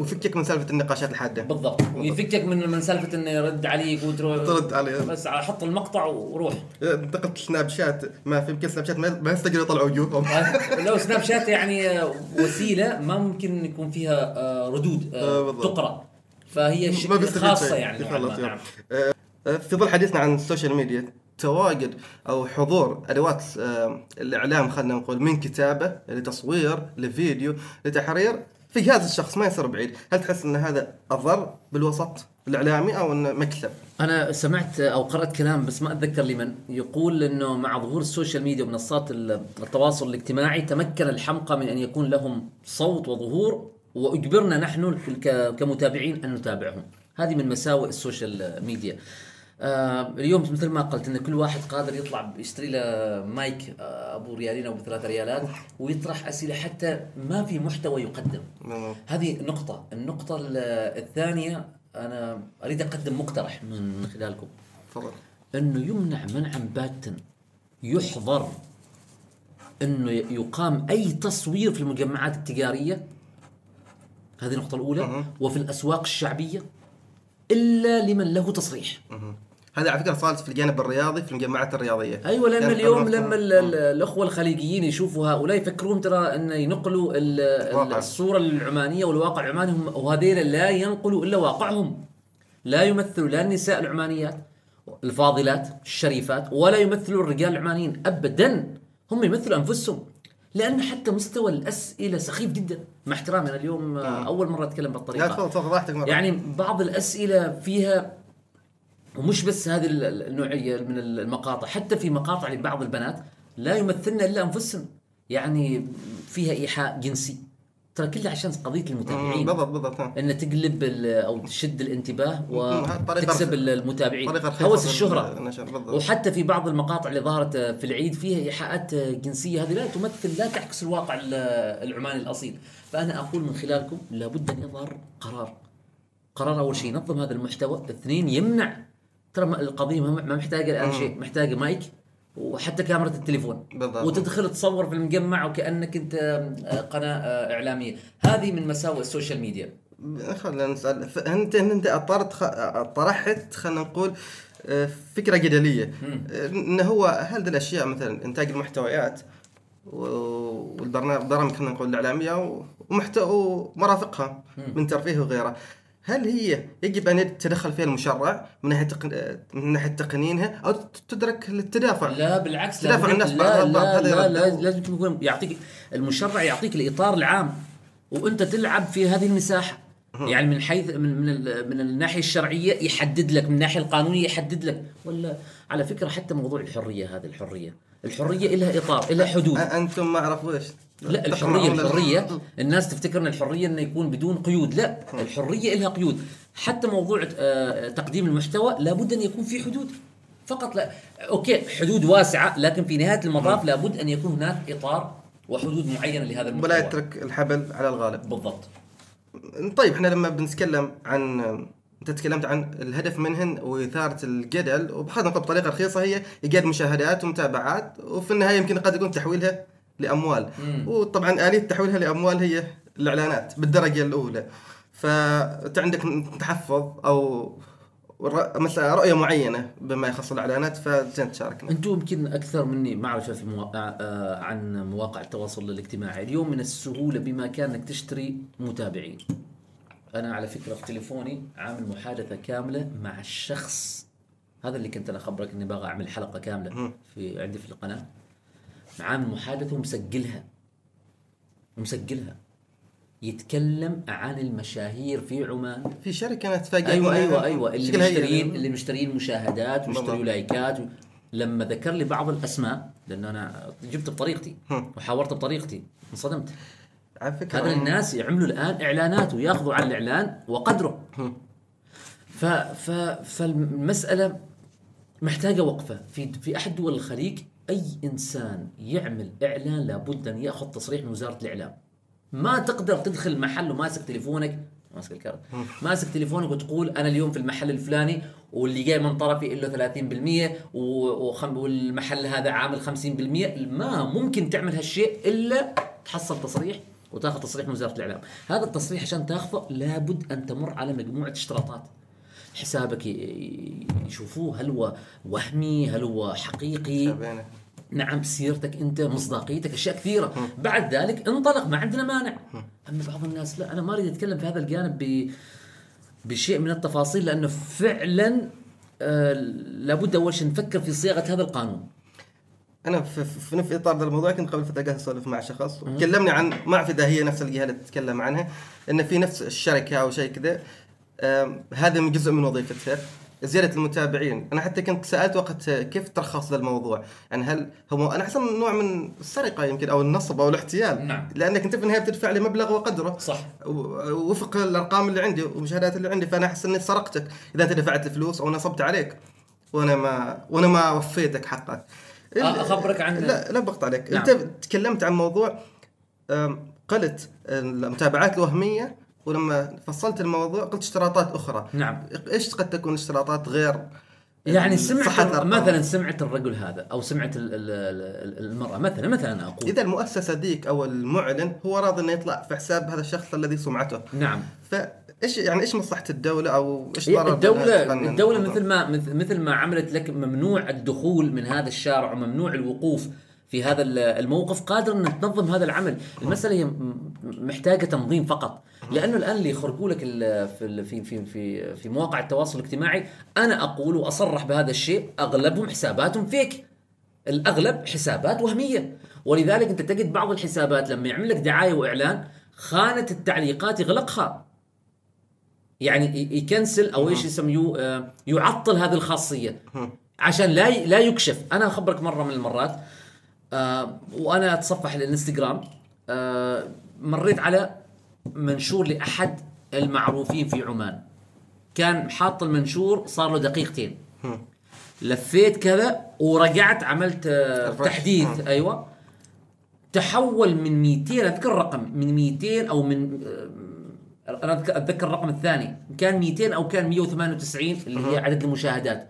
ويفكك من سالفة النقاشات الحادة.
بالضبط. ويفكك من من سالفة إنه يرد عليك وتروح.
ترد عليه.
بس حط المقطع وروح.
انتقلت سناب شات. ما في يمكن سناب شات ما يستقدروا يطلعوا وجوههم.
لو سناب شات يعني وسيلة ما ممكن يكون فيها آه، ردود
آه،
آه،. تقرأ. فهي خاصه. يعني
يوم.
نعم.
في ظل حديثنا عن السوشيال ميديا تواجد أو حضور أدوات آه، الإعلام خلينا نقول من كتابة لتصوير لفيديو لتحرير في جهاز الشخص ما يصير بعيد، هل تحس إن هذا أضر بالوسط الإعلامي أو إنه مكسب؟
أنا سمعت أو قرأت كلام بس ما أتذكر لمن. يقول إنه مع ظهور السوشيال ميديا ومنصات ال- التواصل الاجتماعي تمكن الحمقى من أن يكون لهم صوت وظهور وإجبرنا نحن كمتابعين أن نتابعهم. هذه من مساوئ السوشيال ميديا آه اليوم مثل ما قلت إن كل واحد قادر يطلع يشتري له مايك آه أبو ريالين أو بثلاث ريالات ويطرح أسئلة حتى ما في محتوى يقدم. هذه نقطة، النقطة ال- الثانية أنا أريد أقدم مقترح من خلالكم.
تفضل.
أنه يمنع منعا باتا يحظر أنه ي- يقام أي تصوير في المجمعات التجارية. هذه النقطة الأولى. وفي الأسواق الشعبية. إلا لمن له تصريح.
هذا على فكرة صارت في الجانب الرياضي في الجامعات الرياضية.
أيوه لأن
يعني
اليوم لما ال- ال- الأخوة الخليجيين يشوفوا هؤلاء يفكرون ترى أن ينقلوا. الصورة العمانية والواقع العماني هم وهذيل لا ينقلوا إلا واقعهم. لا يمثلوا لا النساء العمانيات الفاضلات الشريفات ولا يمثلوا الرجال العمانيين ابدا. هم يمثلوا أنفسهم. لأن حتى مستوى الأسئلة سخيف جدا. مع احترامي أنا اليوم آه، أول مرة أتكلم
لا
بالطريقة
تفضل تفضل راحتك.
يعني بعض الأسئلة فيها ومش بس هذه ال- ال- النوعية من المقاطع حتى في مقاطع لبعض البنات لا يمثلن إلا أنفسهم. يعني فيها إيحاء جنسي. ترى كلها عشان قضية المتابعين.
بالضبط بالضبط.
إن تقلب أو تشد الانتباه وتكسب المتابعين. هوس
الشهرة.
وحتى في بعض المقاطع اللي ظهرت في العيد فيها إيحاءات جنسية. هذه لا تمثل لا تعكس الواقع ال- العماني الأصيل. فأنا أقول من خلالكم لابد أن يظهر قرار. قرار أول شيء ينظم هذا المحتوى اثنين يمنع ترى القضية ما محتاجة الآن شيء محتاجة مايك وحتى كاميرا التليفون.
بالضبط.
وتدخل تصور في المجمع وكأنك أنت آه، قناة آه، إعلامية. هذه من مساوئ السوشيال ميديا.
خلينا نسأل. انت انت أطرت خ... طرحت خلينا نقول آه، فكرة جدلية. انه هو هذه الأشياء مثلا إنتاج المحتويات والبرنامج برامج خلينا نقول الإعلامية ومحتوى ومرافقها من ترفيه وغيره. هل هي يجب أن يتدخل فيها المشرع من ناحية تق... من ناحية تقنينها أو تدرك للتدافع
لا بالعكس
تدافع الناس
لا لا لا. لا لازم يكون يعطيك المشرع يعطيك الإطار العام وأنت تلعب في هذه المساحة. يعني من حيث من من, ال- من الناحية الشرعية يحدد لك من الناحية القانونية يحدد لك. ولا على فكرة حتى موضوع الحرية هذه الحرية. الحرية لها إطار لها حدود.
أنتم ما اعرفوا إيش؟
لا
الحرية
الحرية. الناس تفتكر ان الحرية إنه يكون بدون قيود. لا الحرية لها قيود. حتى موضوع آه، تقديم المحتوى لابد أن يكون في حدود. فقط لا. أوكي حدود واسعة لكن في نهاية المطاف لابد أن يكون هناك إطار وحدود معينة لهذا المحتوى.
ولا يترك الحبل على الغالب.
بالضبط.
طيب إحنا لما بنتكلم عن انت تكلمت عن الهدف منهن وإثارة الجدل نقطه بطريقه رخيصه هي إيجاد مشاهدات ومتابعات وفي النهاية يمكن قد يكون تحويلها لأموال. وطبعا آلية تحويلها لأموال هي الإعلانات بالدرجة الأولى. فأنت عندك تحفظ أو مثلا رؤية معينة بما يخص الإعلانات فزين تشاركنا.
أنتم يمكن أكثر مني معرفة في موا... آه، عن مواقع التواصل الاجتماعي. اليوم من السهولة بامكانك انك تشتري متابعين. أنا على فكرة في تليفوني عامل محادثة كاملة مع الشخص. هذا اللي كنت أنا أخبرك إني باغى أعمل حلقة كاملة في عندي في القناة. عامل محادثة ومسجلها. ومسجلها. يتكلم عن المشاهير في عمان.
في شركة أنا اتفاجئ أيوه
أيوه أيوه. اللي مشترين
يعني.
اللي مشترين مشاهدات
بالضبط.
لايكات و... لما ذكر لي بعض الأسماء لأن أنا جبت بطريقتي. وحاورت بطريقتي انصدمت.
على فكرة
هذا الناس يعملوا الآن إعلانات وياخذوا على الإعلان وقدره. ف... ف... فالمسألة محتاجة وقفة. في في أحد دول الخليج أي إنسان يعمل إعلان لابد أن يأخذ تصريح من وزارة الإعلام. ما تقدر تدخل محل وماسك تليفونك ماسك الكارت ماسك تليفونك وتقول أنا اليوم في المحل الفلاني واللي جاي من طرفي له 30% و- وخم والمحل هذا عامل 50% ما ممكن تعمل هالشيء إلا تحصل تصريح وتاخذ تصريح من وزارة الإعلام. هذا التصريح عشان تاخذه لابد أن تمر على مجموعة اشتراطات. حسابك يشوفوه هل هو وهمي هل هو حقيقي. نعم سيرتك أنت مصداقيتك أشياء كثيرة. بعد ذلك انطلق ما عندنا مانع. أما بعض الناس لا. أنا ما أريد أتكلم في هذا الجانب ب بشيء من التفاصيل لأنه فعلا آه لابد أول شيء نفكر في صياغة هذا القانون.
أنا في, في, في إطار ذا الموضوع كنت قبل فترة قاعد أسولف مع شخص. وكلمني عن ما اعرف اذا هي نفس الجهة اللي تتكلم عنها إن في نفس الشركة أو شيء كذا. هذا من جزء من وظيفتها زيادة المتابعين. أنا حتى كنت سألت وقت كيف ترخص ذا الموضوع. يعني هل هو أنا أحسن نوع من السرقة يمكن أو النصب أو الاحتيال.
نعم.
لأنك أنت في النهاية بتدفع لي مبلغ وقدره.
صح.
وفق الأرقام اللي عندي والمشاهدات اللي عندي فأنا أحس إني سرقتك. إذا أنت دفعت فلوس أو نصبت عليك وأنا ما وأنا ما وفيتك حقك.
آه، أخبرك عن-
لا لا بقطع عليك.
نعم.
أنت تكلمت عن موضوع قلت المتابعات الوهمية ولما فصلت الموضوع قلت اشتراطات أخرى.
نعم.
إيش قد تكون اشتراطات غير
يعني سمعت؟ مثلا سمعت الرجل هذا أو سمعت ال- ال- ال- المرأة مثلا مثلا أنا أقول.
إذا المؤسسة ذيك أو المعلن هو راضي إنه يطلع في حساب هذا الشخص الذي سمعته.
نعم.
فايش يعني إيش مصلحة الدولة أو إيش
هي
ضرر
الدولة
الموضوع؟
مثل ما مثل ما عملت لك ممنوع الدخول من هذا الشارع وممنوع الوقوف في هذا ال- الموقف قادر ان تنظم هذا العمل، المسألة هي م- محتاجة تنظيم فقط، لأنه الآن اللي يخرجوا لك في في في في في مواقع التواصل الاجتماعي أنا أقول وأصرح بهذا الشيء أغلبهم حساباتهم فيك. الأغلب حسابات وهمية، ولذلك أنت تجد بعض الحسابات لما يعمل لك دعاية وإعلان خانة التعليقات يغلقها. يعني ي- يكنسل أو إيش يسميوه آه، يعطل هذه الخاصية. عشان لا لا يكشف. أنا أخبرك مرة من المرات آه وأنا أتصفح الانستغرام آه مريت على منشور لأحد المعروفين في عمان. كان حاط المنشور صار له دقيقتين. لفيت كذا ورجعت عملت. تحديث. أيوه. تحول من 200 أذكر الرقم من 200 أو من أنا أتذكر الرقم الثاني كان 200 أو كان 198 اللي هي عدد المشاهدات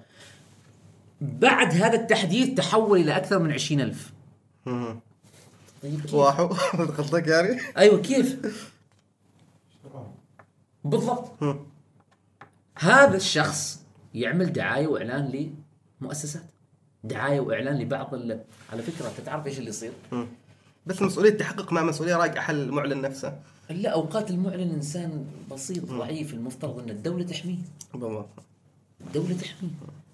بعد هذا التحديث تحول إلى أكثر من 20000
مم.
طيب؟
واحو قصدك يعني
أيوه كيف؟ بالضبط. هذا الشخص يعمل دعاية وإعلان لمؤسسات دعاية وإعلان لبعض ال... على فكرة انت تعرف إيش اللي يصير؟
بس مسؤولية تحقق مع مسؤولية راجعة المعلن نفسه
لا اوقات المعلن إنسان بسيط ضعيف المفترض أن الدولة تحميه. الدولة تحميه.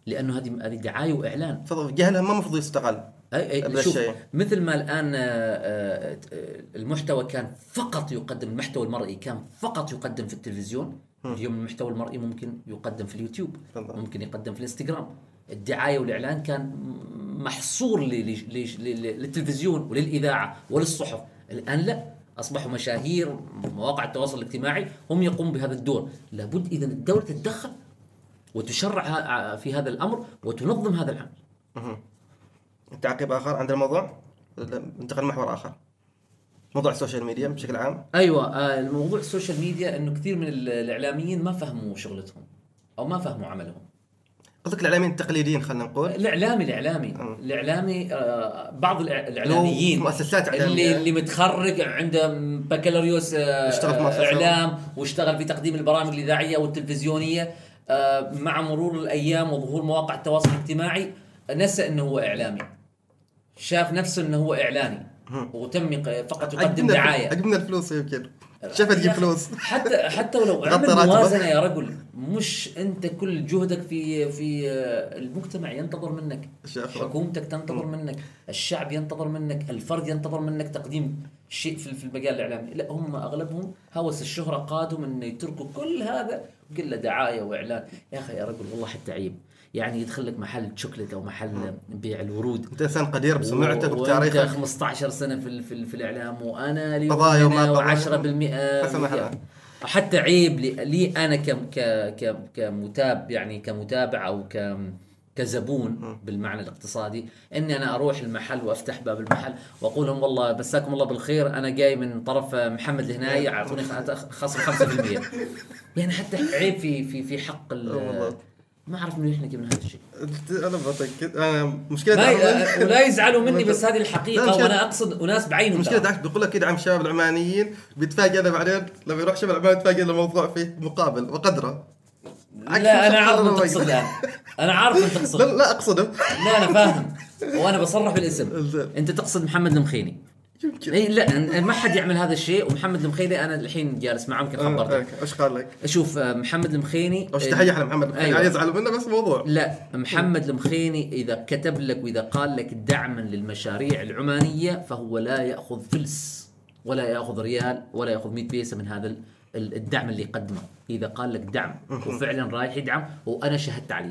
لأنه هذه هذه دعاية وإعلان.
فضل جهلها ما المفروض يستغل
أي
أي
شوف. مثل ما الآن آه، آه، المحتوى كان فقط يقدم المحتوى المرئي كان فقط يقدم في التلفزيون اليوم المحتوى المرئي ممكن يقدم في اليوتيوب. ممكن يقدم في الإنستغرام. الدعاية والإعلان كان محصور للتلفزيون وللإذاعة وللصحف. الآن لا. أصبحوا مشاهير مواقع التواصل الاجتماعي هم يقوموا بهذا الدور. لابد إذا الدولة تتدخل وتشرع في هذا الأمر وتنظم هذا العمل.
تعقيب آخر عند الموضوع؟ ننتقل لمحور آخر. موضوع السوشيال ميديا بشكل عام.
أيوه آه، الموضوع السوشيال ميديا إنه كثير من ال- الإعلاميين ما فهموا شغلتهم أو ما فهموا عملهم.
قصدك الإعلاميين التقليديين خلينا نقول؟
الإعلامي الإعلامي. الإعلامي آه، بعض
الإعلاميين. مؤسسات
اللي
إعلامية.
اللي متخرج عنده بكالوريوس آه،
اشتغل في.
إعلام واشتغل في تقديم البرامج الإذاعية والتلفزيونية آه، مع مرور الأيام وظهور مواقع التواصل الاجتماعي نسى إنه هو إعلامي. شاف نفسه إنه هو إعلامي. وتم فقط يقدم دعاية.
عجبنا الفلوس يمكن. شافها تجيب فلوس
حتى حتى ولو
غطي راتبه.
موازنة يا رجل مش أنت كل جهدك في في آه، المجتمع ينتظر منك.
شاف.
حكومتك تنتظر منك. الشعب ينتظر منك. الفرد ينتظر منك تقديم شيء في في المجال الإعلامي. لا هم أغلبهم هوس الشهرة قادهم إنه يتركوا كل هذا. كله دعاية وإعلان. يا أخي يا رجل والله حتى عيب يعني يدخل لك محل شوكليت أو محل بيع الورود
أنت إنسان قدير بسمعتك
وأنت
وبتاريخك
15 سنة في في, في الإعلام وأنا اليوم
قضايا وما
هنا
قضايا.
و10%
حسن حلال.
حتى عيب لي, لي أنا ك ك ك كمتاب يعني كمتابع أو ك كزبون بالمعنى الاقتصادي إني أنا أروح المحل وأفتح باب المحل وأقول لهم والله مساكم الله بالخير أنا جاي من طرف محمد الهناي أعطوني خصم 5% يعني حتى عيب في في في حق. ما أعرف من إحنا جبنا هذا الشيء.
أنا بتأكد. أنا مشكلة
ما ي...
دعم-
ولا يزعلوا مني
لا،
بس هذه
لا، الحقيقة
وأنا أقصد أناس بعينهم ترى.
دعك بيقول لك يدعم شباب العمانيين بيتفاجئ بعدين لما يروح شباب العمانيين يتفاجئ الموضوع فيه مقابل وقدره.
لا أنا عارف من تقصد. الان أنا عارف من
لا
تقصد.
لا أقصده.
لا أنا فاهم. وأنا بصرح بالاسم. أنت تقصد محمد المخيني.
يمكن
اي لا ما حد يعمل هذا الشيء ومحمد المخيني أنا الحين جالس معه يمكن
آه، أوكي. إيش قال لك؟
شوف آه، محمد المخيني
وش تحية على محمد
أيوة.
أيوة. يزعل منه بس موضوع
لا محمد المخيني إذا كتب لك وإذا قال لك دعما للمشاريع العمانية فهو لا يأخذ فلس ولا يأخذ ريال ولا يأخذ 100 بيسة من هذا ال- ال- الدعم اللي يقدمه إذا قال لك دعم وفعلا رايح يدعم وأنا شهدت عليه.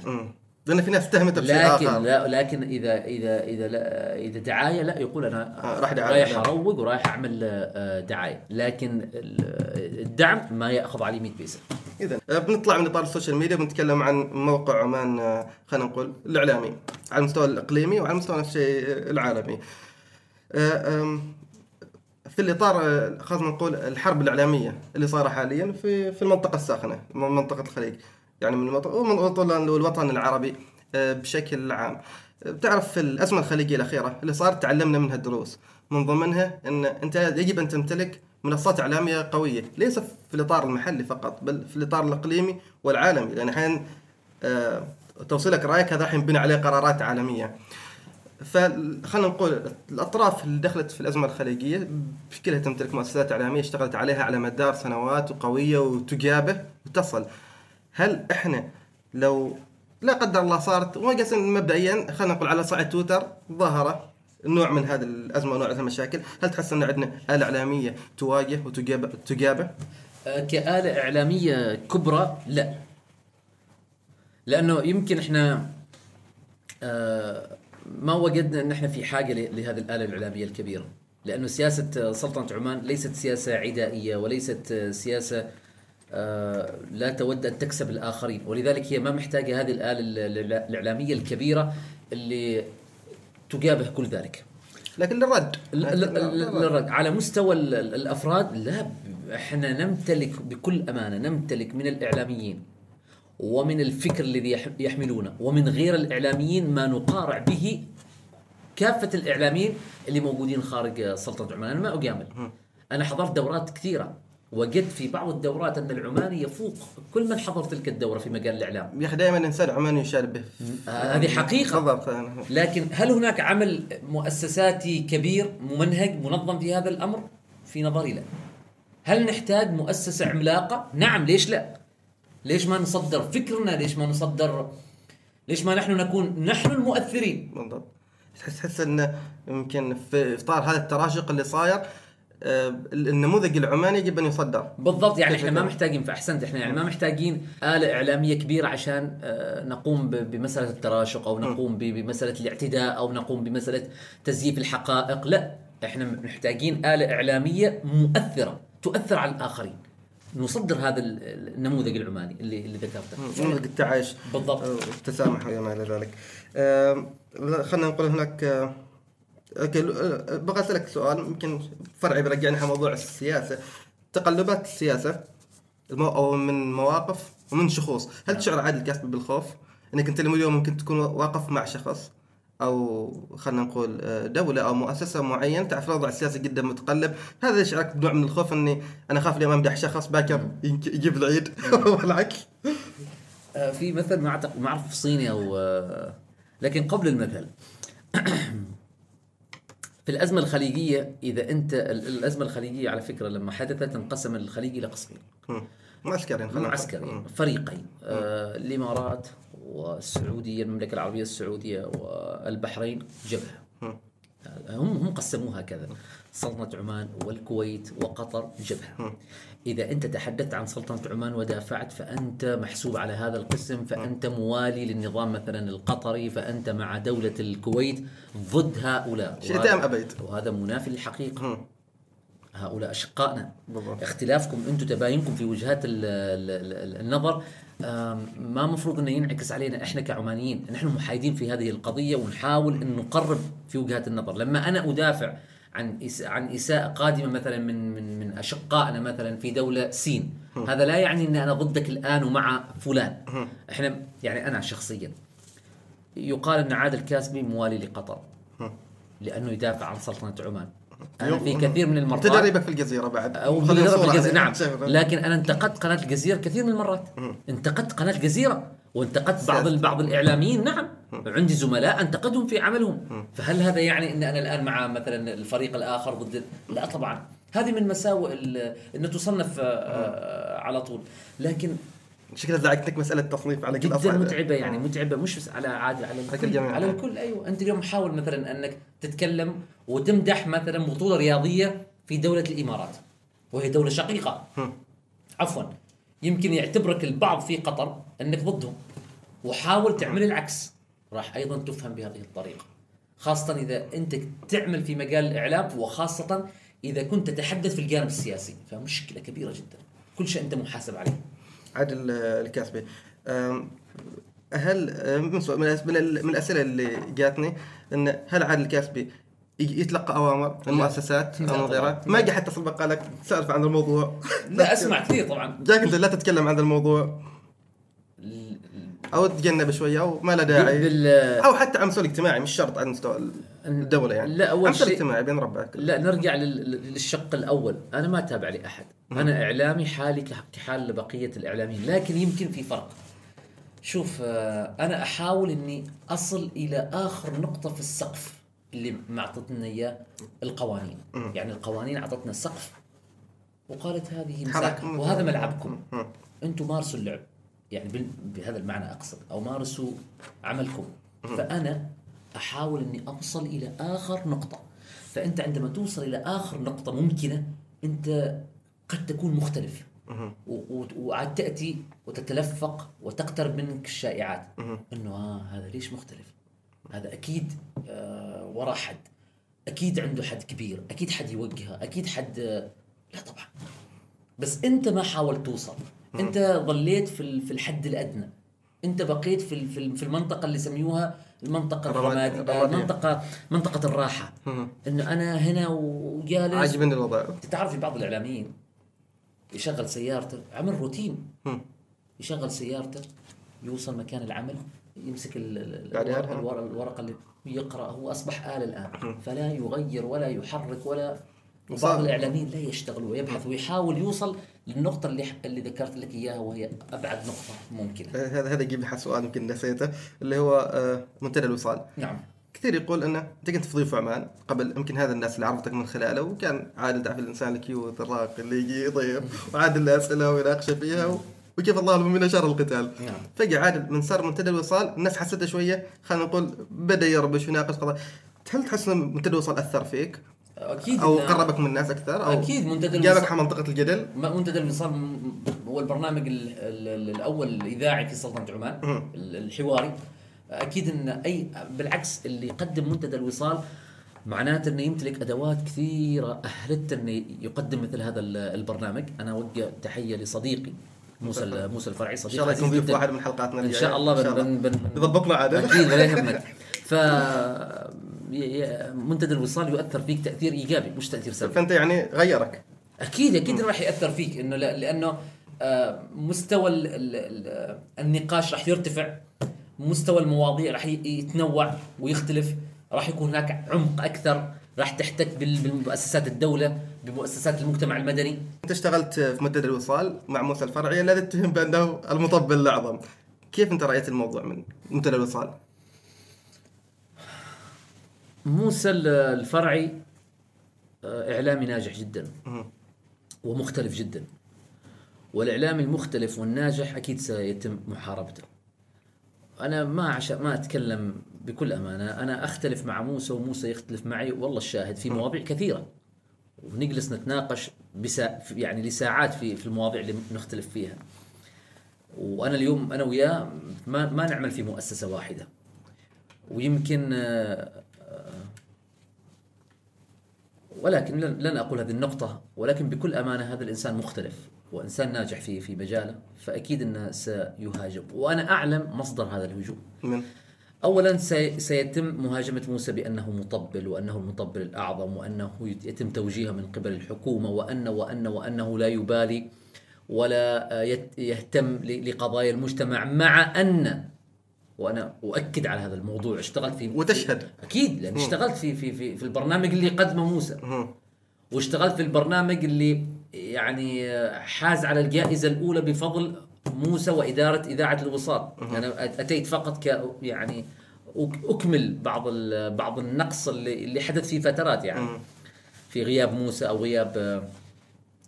لأن في ناس اتهمته بشيء
لكن
آخر
لا لكن إذا إذا إذا لا إذا دعاية لا يقول أنا
آه، راح
رايح. أروق ورايح أعمل آه، دعاية لكن ال- الدعم ما يأخذ عليه 100 بيسه
اذا بنطلع من إطار السوشيال ميديا بنتكلم عن موقع عمان آه، خلينا نقول الإعلامي على المستوى الإقليمي وعلى المستوى نفس الشيء العالمي. آه، في الإطار خلينا نقول الحرب الإعلامية اللي صايره حاليا في في المنطقة الساخنة من منطقة الخليج يعني من ومن وطن- والوطن العربي آه، بشكل عام. آه، بتعرف في الأزمة الخليجية الأخيرة اللي صارت تعلمنا منها الدروس من ضمنها إن أنت يجب أن تمتلك منصات إعلامية قوية ليس في الإطار المحلي فقط بل في الإطار الإقليمي والعالمي لأن أحيانا آه، توصيلك رأيك هذا راح ينبني عليه قرارات عالمية. فخلينا نقول الأطراف اللي دخلت في الأزمة الخليجية بشكلها تمتلك مؤسسات إعلامية اشتغلت عليها على مدار سنوات وقوية وتجابه وتصل. هل إحنا لو لا قدر الله صارت قصدي مبدئيا خلينا نقول على صعيد تويتر ظهر نوع من هذه الأزمة ونوع من المشاكل، هل تحس أن عندنا آلة إعلامية تواجه وتجابه تجابه؟
آه، كآلة إعلامية كبرى لا. لأنه يمكن إحنا آه، ما وجدنا إن إحنا في حاجة لهذه الآلة الإعلامية الكبيرة. لأنه سياسة سلطنة عمان ليست سياسة عدائية وليست سياسة لا تود أن تكسب الآخرين. ولذلك هي ما محتاجة هذه الآلة ال- ال- الإعلامية الكبيرة اللي تجابه كل ذلك.
لكن للرد.
الرد. على مستوى ال- ال- الأفراد لا إحنا نمتلك بكل أمانة نمتلك من الإعلاميين ومن الفكر الذي يح- يحملونه ومن غير الإعلاميين ما نقارع به كافة الإعلاميين اللي موجودين خارج سلطنه عمان. أنا ما أجامل. أنا حضرت دورات كثيرة. وجدت في بعض الدورات أن العماني يفوق كل من حضر تلك الدورة في مجال الإعلام
يا أخي دائما الانسان عماني يشارك به
آه، هذه حقيقة
بالضبط
لكن هل هناك عمل مؤسساتي كبير ممنهج منظم في هذا الأمر؟ في نظري لا. هل نحتاج مؤسسة عملاقة؟ نعم ليش لا؟ ليش ما نصدر فكرنا؟ ليش ما نصدر ليش ما نحن نكون نحن المؤثرين؟
بالضبط تحس تحس إن يمكن في اطار هذا التراشق اللي صاير النموذج العماني يجب أن يصدر.
بالضبط يعني إحنا ما؟ محتاجين فأحسنت إحنا يعني ما محتاجين آلة إعلامية كبيرة عشان آه، نقوم ب- بمسألة التراشق أو نقوم ب- بمسألة الاعتداء أو نقوم بمسألة تزييف الحقائق. لا إحنا محتاجين آلة إعلامية مؤثرة تؤثر على الآخرين. نصدر هذا ال- النموذج العماني اللي اللي ذكرته.
نموذج التعايش.
بالضبط.
آه، والتسامح وما إلى ذلك. آه، خلينا نقول هناك آه، أوكي آه، بغى أسألك سؤال يمكن فرعي بيرجعني على موضوع السياسة. تقلبات السياسة المو... أو من مواقف ومن شخوص. هل تشعر عادل الكاسبي بالخوف؟ إنك أنت اليوم ممكن تكون واقف مع شخص أو خلينا نقول آه، دولة أو مؤسسة معينة تعرف الوضع السياسي جدا متقلب. هذا يشعرك بنوع من الخوف؟ إني أنا أخاف اليوم أمدح شخص باكر يجيب العيد؟ والعكس.
آه، في مثل ما اعتقد ما اعرف صيني أو لكن قبل المثل. في الأزمة الخليجية إذا أنت ال- الأزمة الخليجية على فكرة لما حدثت انقسم الخليج إلى قسمين.
معسكرين.
معسكرين. فريقين آه الإمارات والسعودية المملكة العربية السعودية والبحرين جبهه. هم هم قسموها كذا سلطنة عمان والكويت وقطر جبهة إذا أنت تحدثت عن سلطنة عمان ودافعت فأنت محسوب على هذا القسم فأنت موالي للنظام مثلا القطري فأنت مع دولة الكويت ضد هؤلاء
شئت أم أبيت.
وهذا منافي للحقيقة. هؤلاء أشقائنا
بالضبط.
اختلافكم أنتم تباينكم في وجهات ال ال ال النظر ما مفروض أنه ينعكس علينا إحنا كعمانيين نحن محايدين في هذه القضية ونحاول أن نقرب في وجهات النظر لما أنا أدافع عن عن إساءة قادمة مثلا من من من أشقائنا مثلا في دولة سين. هذا لا يعني أن أنا ضدك الآن ومع فلان. إحنا يعني أنا شخصيا يقال أن عادل كاسبي موالي لقطر. لأنه يدافع عن سلطنة عمان. أنا في كثير من المرات
تدريبك في الجزيرة بعد. أو
الجزيرة
عليه.
نعم. لكن أنا انتقدت قناة الجزيرة كثير من المرات. انتقدت قناة الجزيرة. وانتقدت بعض. بعض الإعلاميين. نعم. عندي زملاء انتقدهم في عملهم. فهل هذا يعني إن أنا الآن مع مثلا الفريق الآخر ضد لا طبعا. هذه من مساوئ إنه تصنف آه، على طول. لكن
شكلها زعجتك مسألة تصنيف على كل
جدا
أصعب.
متعبة يعني متعبة. مش بس على عادي على الكل. على الكل. أيوه. أنت اليوم حاول مثلا أنك تتكلم وتمدح مثلا بطولة رياضية في دولة الإمارات وهي دولة شقيقة. عفوا. يمكن يعتبرك البعض في قطر أنك ضدهم. وحاول تعمل العكس. راح أيضا تفهم بهذه الطريقة. خاصة إذا أنت تعمل في مجال الإعلام وخاصة إذا كنت تتحدث في الجانب السياسي. فمشكلة كبيرة جدا. كل شيء أنت محاسب عليه.
عادل آه، الكاسبي هل آه، من من الأسئلة اللي جاتني إن هل عادل الكاسبي يتلقى أوامر من المؤسسات
لا أو.
غيرها؟ ما جاء حتى قال لك تسولف عن الموضوع.
لا أسمع كثير طبعا.
جاك انت لا تتكلم عن الموضوع. أو تتجنب شوية أو ما له داعي.
بال
أو حتى على المستوى الاجتماعي مش شرط على مستوى الدولة يعني.
لا،
على المستوى
شيء-
الاجتماعي بين ربك
لا نرجع لل- للشق الأول. أنا ما تابع لاحد أنا إعلامي حالي كح- كحال بقية الإعلاميين. لكن يمكن في فرق. شوف آه، أنا أحاول إني أصل إلى آخر نقطة في السقف اللي معطتنا إياه القوانين. يعني القوانين أعطتنا سقف وقالت هذه
حركة.
وهذا ملعبكم. أنتم مارسوا اللعب. يعني بهذا المعنى أقصد. أو مارسوا عملكم. فأنا أحاول إني أوصل إلى آخر نقطة. فأنت عندما توصل إلى آخر نقطة ممكنة أنت قد تكون مختلف. وعاد تأتي وتتلفق وتقترب منك الشائعات. إنه آه هذا ليش مختلف؟ هذا أكيد آه وراه حد. أكيد عنده حد كبير. أكيد حد يوجهه. أكيد حد آه لا طبعا. بس أنت ما حاولت توصل. انت ظليت في في الحد الأدنى. انت بقيت في في ال- في المنطقة اللي سميوها المنطقة
الرماد-
الرماديه
الرمادية.
منطقه منطقة الراحة. إنه أنا هنا وجالس
عاجبني الوضع.
تعرف في بعض الإعلاميين يشغل سيارته عمل روتين. يشغل سيارته يوصل مكان العمل يمسك الورقه؟ الورقه, الورقة اللي يقرأ هو أصبح آلة الآن. فلا يغير ولا يحرك ولا بعض الإعلاميين لا يشتغل ويبحث ويحاول يوصل للنقطة اللي اللي ذكرت لك إياها وهي أبعد نقطة ممكنة.
هذا هذا يجيب لي سؤال يمكن نسيته اللي هو آه، منتدى الوصال.
نعم.
كثير يقول إنه أنت كنت في ضيوف عمان قبل يمكن هذا الناس اللي عرفتك من خلاله وكان عادل تعرف الإنسان الكيوت الراقي اللي يجي يضيف وعادل الاسئله ويناقش فيها و... وكيف الله المؤمن شر القتال.
نعم.
فجأة عادل من صار منتدى الوصال الناس حسته شوية خلينا نقول بدأ يربش ويناقش قضايا. هل تحس إن منتدى الوصال أثر فيك؟ أكيد
أو
قربك من الناس أكثر أو
أكيد منتدى
جابك على منطقة الجدل.
منتدى الوصال م- هو البرنامج ال- ال- الأول الإذاعي في سلطنة عمان الحواري. أكيد إن اي بالعكس اللي يقدم منتدى الوصال معناته إنه يمتلك أدوات كثيرة اهلته إنه يقدم مثل هذا ال- البرنامج. أنا أوجه تحية لصديقي موسى موسى الفرعي
إن
صديق
شاء الله يكون
جداً.
واحد من حلقاتنا إن.
شاء الله بن بن بن
يضبطنا عادل
أكيد ولا يهمك. ف منتدى الوصال يؤثر فيك تأثير إيجابي مش تأثير سلبي.
فأنت يعني غيرك.
أكيد أكيد راح يأثر فيك إنه لا- لأنه آه، مستوى ال- ال- ال- النقاش راح يرتفع مستوى المواضيع راح يتنوع ويختلف راح يكون هناك عمق أكثر راح تحتك بمؤسسات الدولة بمؤسسات المجتمع المدني.
أنت اشتغلت في منتدى الوصال مع موسى الفرعي الذي اتهم بأنه المطبل الأعظم. كيف أنت رأيت الموضوع من منتدى الوصال؟
موسى ال- الفرعي آه، إعلامي ناجح جدا. ومختلف جدا. والإعلام المختلف والناجح أكيد سيتم محاربته. أنا ما عش... ما أتكلم بكل أمانة أنا أختلف مع موسى وموسى يختلف معي. والله الشاهد في مواضيع كثيرة. ونجلس نتناقش بسا... يعني لساعات في في المواضيع اللي نختلف فيها. وأنا اليوم أنا وياه ما ما نعمل في مؤسسة واحدة. ويمكن آه، ولكن لن, أقول هذه النقطة ولكن بكل أمانة هذا الإنسان مختلف وانسان ناجح في في مجاله فأكيد أنه سيهاجم وأنا أعلم مصدر هذا الهجوم.
من
اولا سي سيتم مهاجمة موسى بأنه مطبل وأنه المطبل الأعظم وأنه يتم توجيهه من قبل الحكومة وأن وأن وأنه لا يبالي ولا يهتم لقضايا المجتمع مع أن وأنا أؤكد على هذا الموضوع. اشتغلت في
وتشهد.
أكيد لأن اشتغلت في في في, في البرنامج اللي قدمه موسى. واشتغلت في البرنامج اللي يعني حاز على الجائزة الأولى بفضل موسى وإدارة إذاعة الوصال. أنا أتيت فقط ك يعني أكمل بعض بعض النقص اللي اللي حدث في فترات يعني. في غياب موسى أو غياب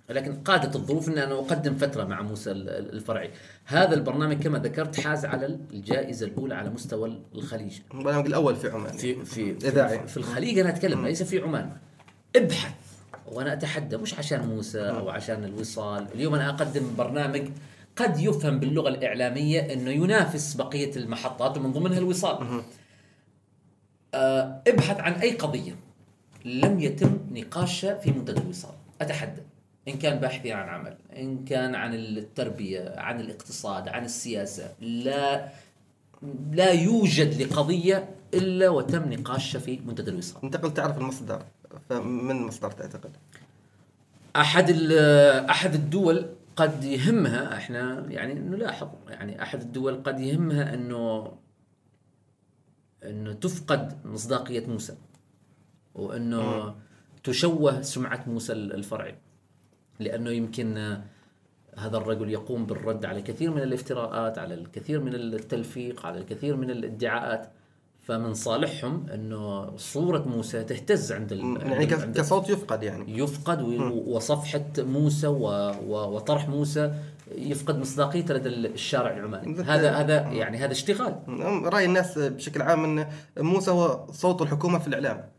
لكن قادت الظروف ان أنا أقدم فترة مع موسى ال- ال- الفرعي. هذا البرنامج كما ذكرت حاز على الجائزة الأولى على مستوى الخليج.
البرنامج الأول في عمان.
في في
إذاعي.
في, الخليج أنا أتكلم ليس في عمان. ابحث وأنا أتحدى مش عشان موسى أو عشان الوصال. اليوم أنا أقدم برنامج قد يفهم باللغة الإعلامية إنه ينافس بقية المحطات ومن ضمنها الوصال. آه، ابحث عن أي قضية لم يتم نقاشها في منتدى الوصال. أتحدى. إن كان باحثين عن عمل إن كان عن التربية عن الاقتصاد عن السياسة لا لا يوجد لقضية إلا وتم نقاشها في منتدى الوصال.
أنت قلت تعرف المصدر فمن مصدر تعتقد؟
أحد ال- أحد الدول قد يهمها إحنا يعني نلاحظ يعني أحد الدول قد يهمها أنه أنه تفقد مصداقية موسى وأنه تشوه سمعة موسى الفرعي. لأنه يمكن هذا الرجل يقوم بالرد على كثير من الافتراءات على الكثير من التلفيق على الكثير من الادعاءات. فمن صالحهم أنه صورة موسى تهتز عند ال-
يعني
عند-
كصوت يفقد يعني.
يفقد و- وصفحة موسى و- و- وطرح موسى يفقد مصداقيته لدى الشارع العماني. هذا هذا يعني هذا اشتغال.
رأي الناس بشكل عام أن موسى هو صوت الحكومة في الإعلام.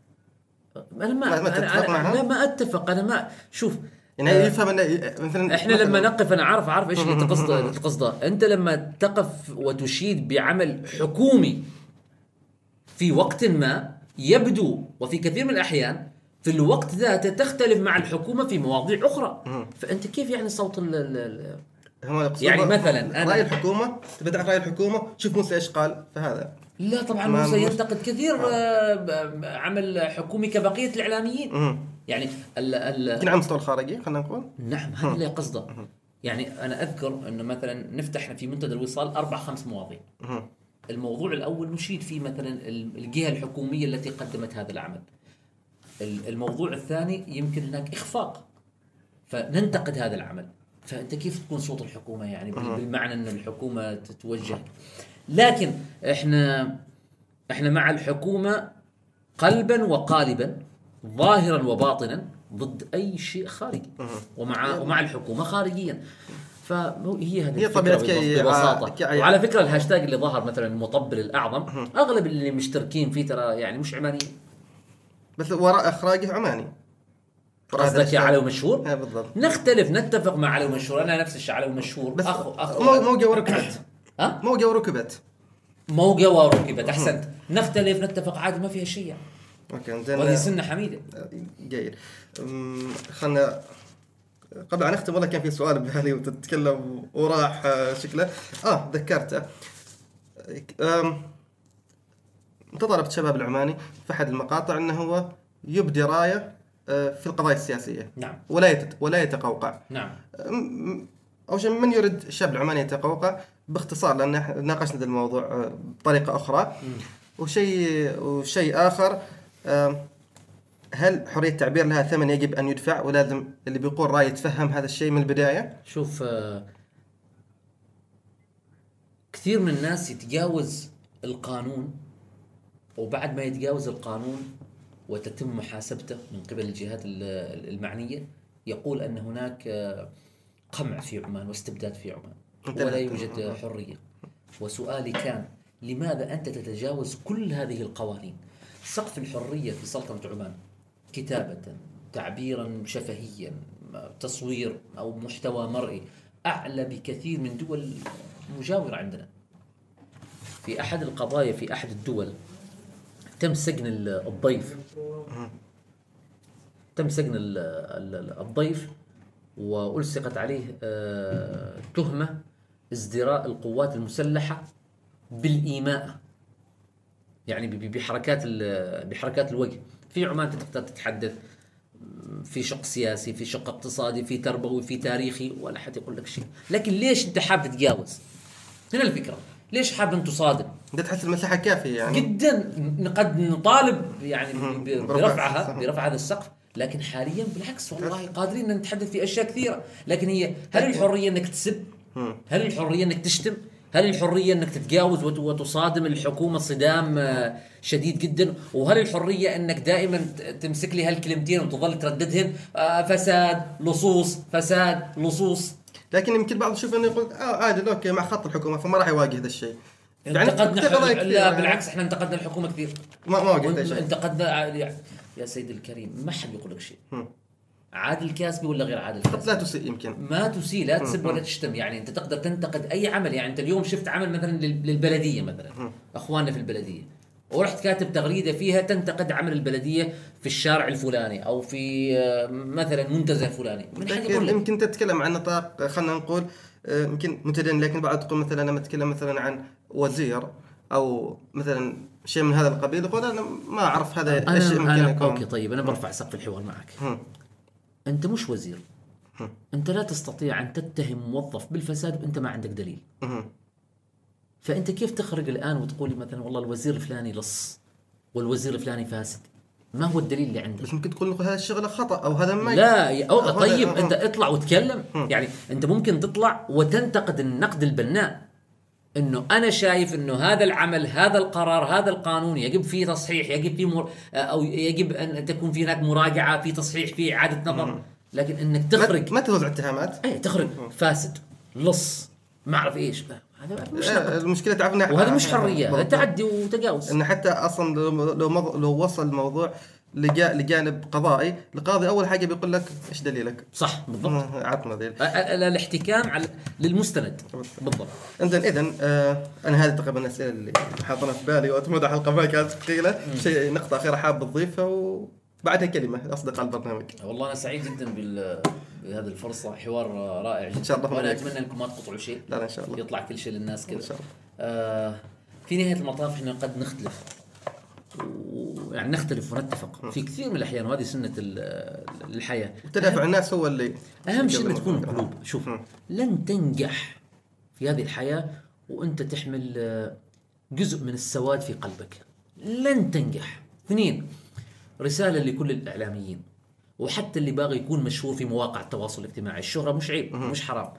أنا ما
ما-
أنا؟ ما, ما أتفق. أنا ما شوف
يعني
آه،
يفهم انه مثلا
إحنا لما نقف أنا عارف عارف إيش اللي تقصده تقصده أنت لما تقف وتشيد بعمل حكومي في وقت ما يبدو وفي كثير من الأحيان في الوقت ذاته تختلف مع الحكومة في مواضيع أخرى. فأنت كيف يعني صوت ال ال يعني مثلاً أنا-
رأي الحكومة تبي تعرف رأي الحكومة شوف موسى إيش قال فهذا.
لا طبعا موسى ينتقد كثير آه، ب- عمل حكومي كبقية
الإعلاميين.
يعني ال ال
يمكن على المستوى الخارجي خلينا نقول.
نعم هذا اللي قصده. يعني أنا أذكر إنه مثلا نفتح في منتدى الوصال أربع خمس مواضيع. الموضوع الأول نشيد فيه مثلا ال- الجهة الحكومية التي قدمت هذا العمل. ال- الموضوع الثاني يمكن هناك إخفاق. فننتقد هذا العمل. فأنت كيف تكون صوت الحكومة؟ يعني بال- بالمعنى إن الحكومة تتوجه. لكن إحنا إحنا مع الحكومة قلبا وقالبا. ظاهرا وباطنا ضد أي شيء خارجي. ومع ومع الحكومة خارجيا. فهي هذه
هي كي-
ببساطة.
كي-
وعلى فكرة الهاشتاج اللي ظهر مثلا المطبل الأعظم أغلب اللي مشتركين فيه ترى يعني مش عمانيين.
بس وراء إخراجه عماني.
قصدك يا. علي ومشهور
إيه بالضبط.
نختلف نتفق مع علي ومشهور أنا نفس الشيء علي ومشهور
بس
اخو أخو
مو موجة وركبت.
ها؟
موجة وركبت.
موجة وركبت أحسنت. نختلف نتفق عادي ما فيها شيء. يعني.
أوكي زين
وهذه سنه حميده
جيد خلنا قبل أن نختم والله كان في سؤال ببالي وتتكلم وراح آه، شكله. آه ذكرته. طلبت الشباب العماني في أحد المقاطع إنه هو يبدي راية آه، في القضايا السياسية.
نعم.
ولا ولا يتقوقع.
نعم.
اول شيء من يريد الشاب العماني يتقوقع؟ باختصار لأن ناقشنا الموضوع آه، بطريقة أخرى. وشيء وشيء آخر هل حرية التعبير لها ثمن يجب أن يدفع ولازم اللي بيقول رأي يتفهم هذا الشيء من البداية؟
شوف آه، كثير من الناس يتجاوز القانون وبعد ما يتجاوز القانون وتتم محاسبته من قبل الجهات ال- المعنية يقول أن هناك آه، قمع في عمان واستبداد في عمان ولا يوجد حرية. وسؤالي كان لماذا أنت تتجاوز كل هذه القوانين؟ سقف الحرية في سلطنة عمان كتابة تعبيرا شفهيا تصوير أو محتوى مرئي أعلى بكثير من دول مجاورة عندنا. في أحد القضايا في أحد الدول تم سجن ال- الضيف. تم سجن ال- ال- الضيف وألصقت عليه آه، تهمة ازدراء القوات المسلحة بالإيماء. يعني بحركات بحركات الوجه. في عمان تقدر تتحدث في شق سياسي في شق اقتصادي في تربوي في تاريخي ولا حد يقول لك شيء. لكن ليش أنت حاب تتجاوز؟ هنا الفكرة. ليش حاب أن تصادم؟
أنت تحس المساحة كافية يعني.
جدا. قد نطالب يعني برفعها. برفع هذا السقف. لكن حاليا بالعكس والله قادرين أن نتحدث في أشياء كثيرة. لكن هي هل الحرية أنك تسب؟ هل الحرية أنك تشتم؟ هل الحرية أنك تتجاوز وت- وتصادم الحكومة صدام آه، شديد جدا؟ وهل الحرية أنك دائما تمسك لي هالكلمتين وتظل ترددهن؟ آه، فساد لصوص فساد لصوص.
لكن يمكن بعض يشوف إنه يقول آه عادي أوكي مع خط الحكومة فما راح يواجه هذا الشيء.
انتقدنا حل...
كثير
لا
يعني.
بالعكس إحنا انتقدنا الحكومة كثير.
ما ما واجهت شيء.
انتقدنا يا سيدي الكريم ما حد يقول لك شيء. عادل كاسبي ولا غير عادل كاسبي
لا تسيء يمكن.
ما تسيء لا تسب ولا تشتم. يعني انت تقدر تنتقد أي عمل. يعني انت اليوم شفت عمل مثلا لل- للبلدية مثلا أخواننا في البلدية ورحت كاتب تغريدة فيها تنتقد عمل البلدية في الشارع الفلاني أو في آه، مثلا منتزه فلاني. من
يمكن تتكلم عن نطاق خلينا نقول آه، يمكن متدين لكن بعد تقول مثلا لما اتكلم مثلا عن وزير أو مثلا شيء من هذا القبيل يقول أنا ما أعرف هذا إيش يمكن
أنا
يكون.
أوكي طيب أنا برفع سقف الحوار معك. أنت مش وزير. أنت لا تستطيع أن تتهم موظف بالفساد وأنت ما عندك دليل. فأنت كيف تخرج الآن وتقولي مثلا والله الوزير الفلاني لص والوزير الفلاني فاسد؟ ما هو الدليل اللي عندك؟
بس ممكن تقول هذا الشغله خطأ أو هذا ما
لا أو طيب. أنت اطلع وتكلم يعني أنت ممكن تطلع وتنتقد النقد البناء. إنه أنا شايف إنه هذا العمل هذا القرار هذا القانون يجب فيه تصحيح يجب فيه مر... أو يجب أن تكون في هناك مراجعة في تصحيح في إعادة نظر لكن
إنك
تخرج.
ما توزع اتهامات
اي تخرج. فاسد. لص. ما أعرف إيش. هذا مش
آه، المشكلة تعرف إنها-
وهذا مش حرية. هذا. تعدي وتجاوز.
إن حتى أصلا لو لو, مض- لو وصل الموضوع لجانب قضائي. القاضي أول حاجة بيقول لك إيش دليلك؟
صح بالضبط.
عطنا دليل.
ال- ال- الاحتكام على للمستند. بالضبط.
إنزين اذا آه أنا هذه تقريبا الأسئلة اللي حاطنها في بالي وأتمنى الحلقة ما كانت ثقيلة. شيء نقطة أخيرة حاب تضيفها وبعدها كلمة لاصدقاء البرنامج.
والله أنا سعيد جدا بال بهذه الفرصة. حوار رائع جدا.
شرفنا
وأنا
بك.
أتمنى إنكم ما تقطعوا شيء.
لا لا إن شاء الله.
يطلع كل شيء للناس كذا.
إن شاء الله.
آه في نهاية المطاف إحنا قد نختلف. ويعني نختلف ونتفق في كثير من الأحيان وهذه سنة ال- الحياة.
تدافع الناس هو اللي
أهم شيء انه تكون القلوب شوف. لن تنجح في هذه الحياة وأنت تحمل آه، جزء من السواد في قلبك. لن تنجح. اثنين رسالة لكل الإعلاميين. وحتى اللي باغي يكون مشهور في مواقع التواصل الاجتماعي. الشهرة مش عيب مش حرام.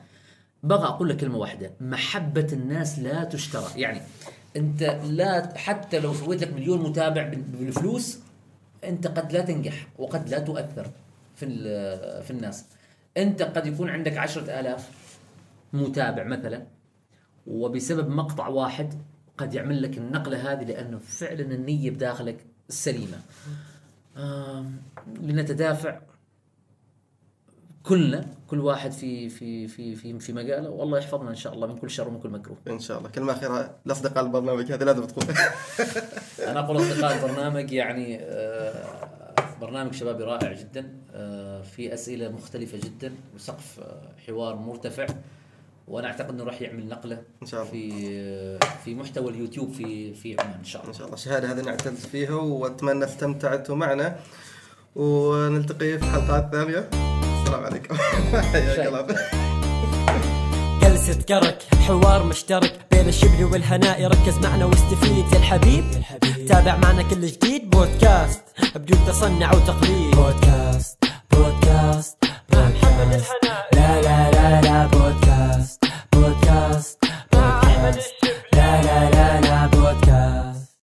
بغى أقول لك كلمة واحدة محبة الناس لا تشترى. يعني انت لا حتى لو سويت لك مليون متابع بال- بالفلوس انت قد لا تنجح وقد لا تؤثر في في الناس. انت قد يكون عندك عشرة آلاف متابع مثلا وبسبب مقطع واحد قد يعمل لك النقلة هذه لأنه فعلا النية بداخلك سليمة. لنتدافع كلنا كل واحد في في في في في مجاله والله يحفظنا إن شاء الله من كل شر ومن كل مكروه.
إن شاء الله. كلمة أخيرة لاصدقاء البرنامج هذا لازم تقول
أنا أقول أصدقاء البرنامج يعني آه، برنامج شبابي رائع جدا آه، في أسئلة مختلفة جدا وسقف آه، حوار مرتفع وأنا أعتقد إنه راح يعمل نقلة
إن شاء الله.
في في محتوى اليوتيوب في في عمان إن شاء
إن
الله.
شاء الله. الشهاده هذه نعتز فيها وأتمنى استمتعتوا معنا. ونلتقي في حلقات ثانية. السلام عليكم. حياك الله
جلسة كرك حوار مشترك بين الشبل والهناء. ركز معنا واستفيد يا الحبيب. تابع معنا كل جديد. بودكاست بدون تصنع وتقليد. بودكاست بودكاست بودكاست لا لا لا لا بودكاست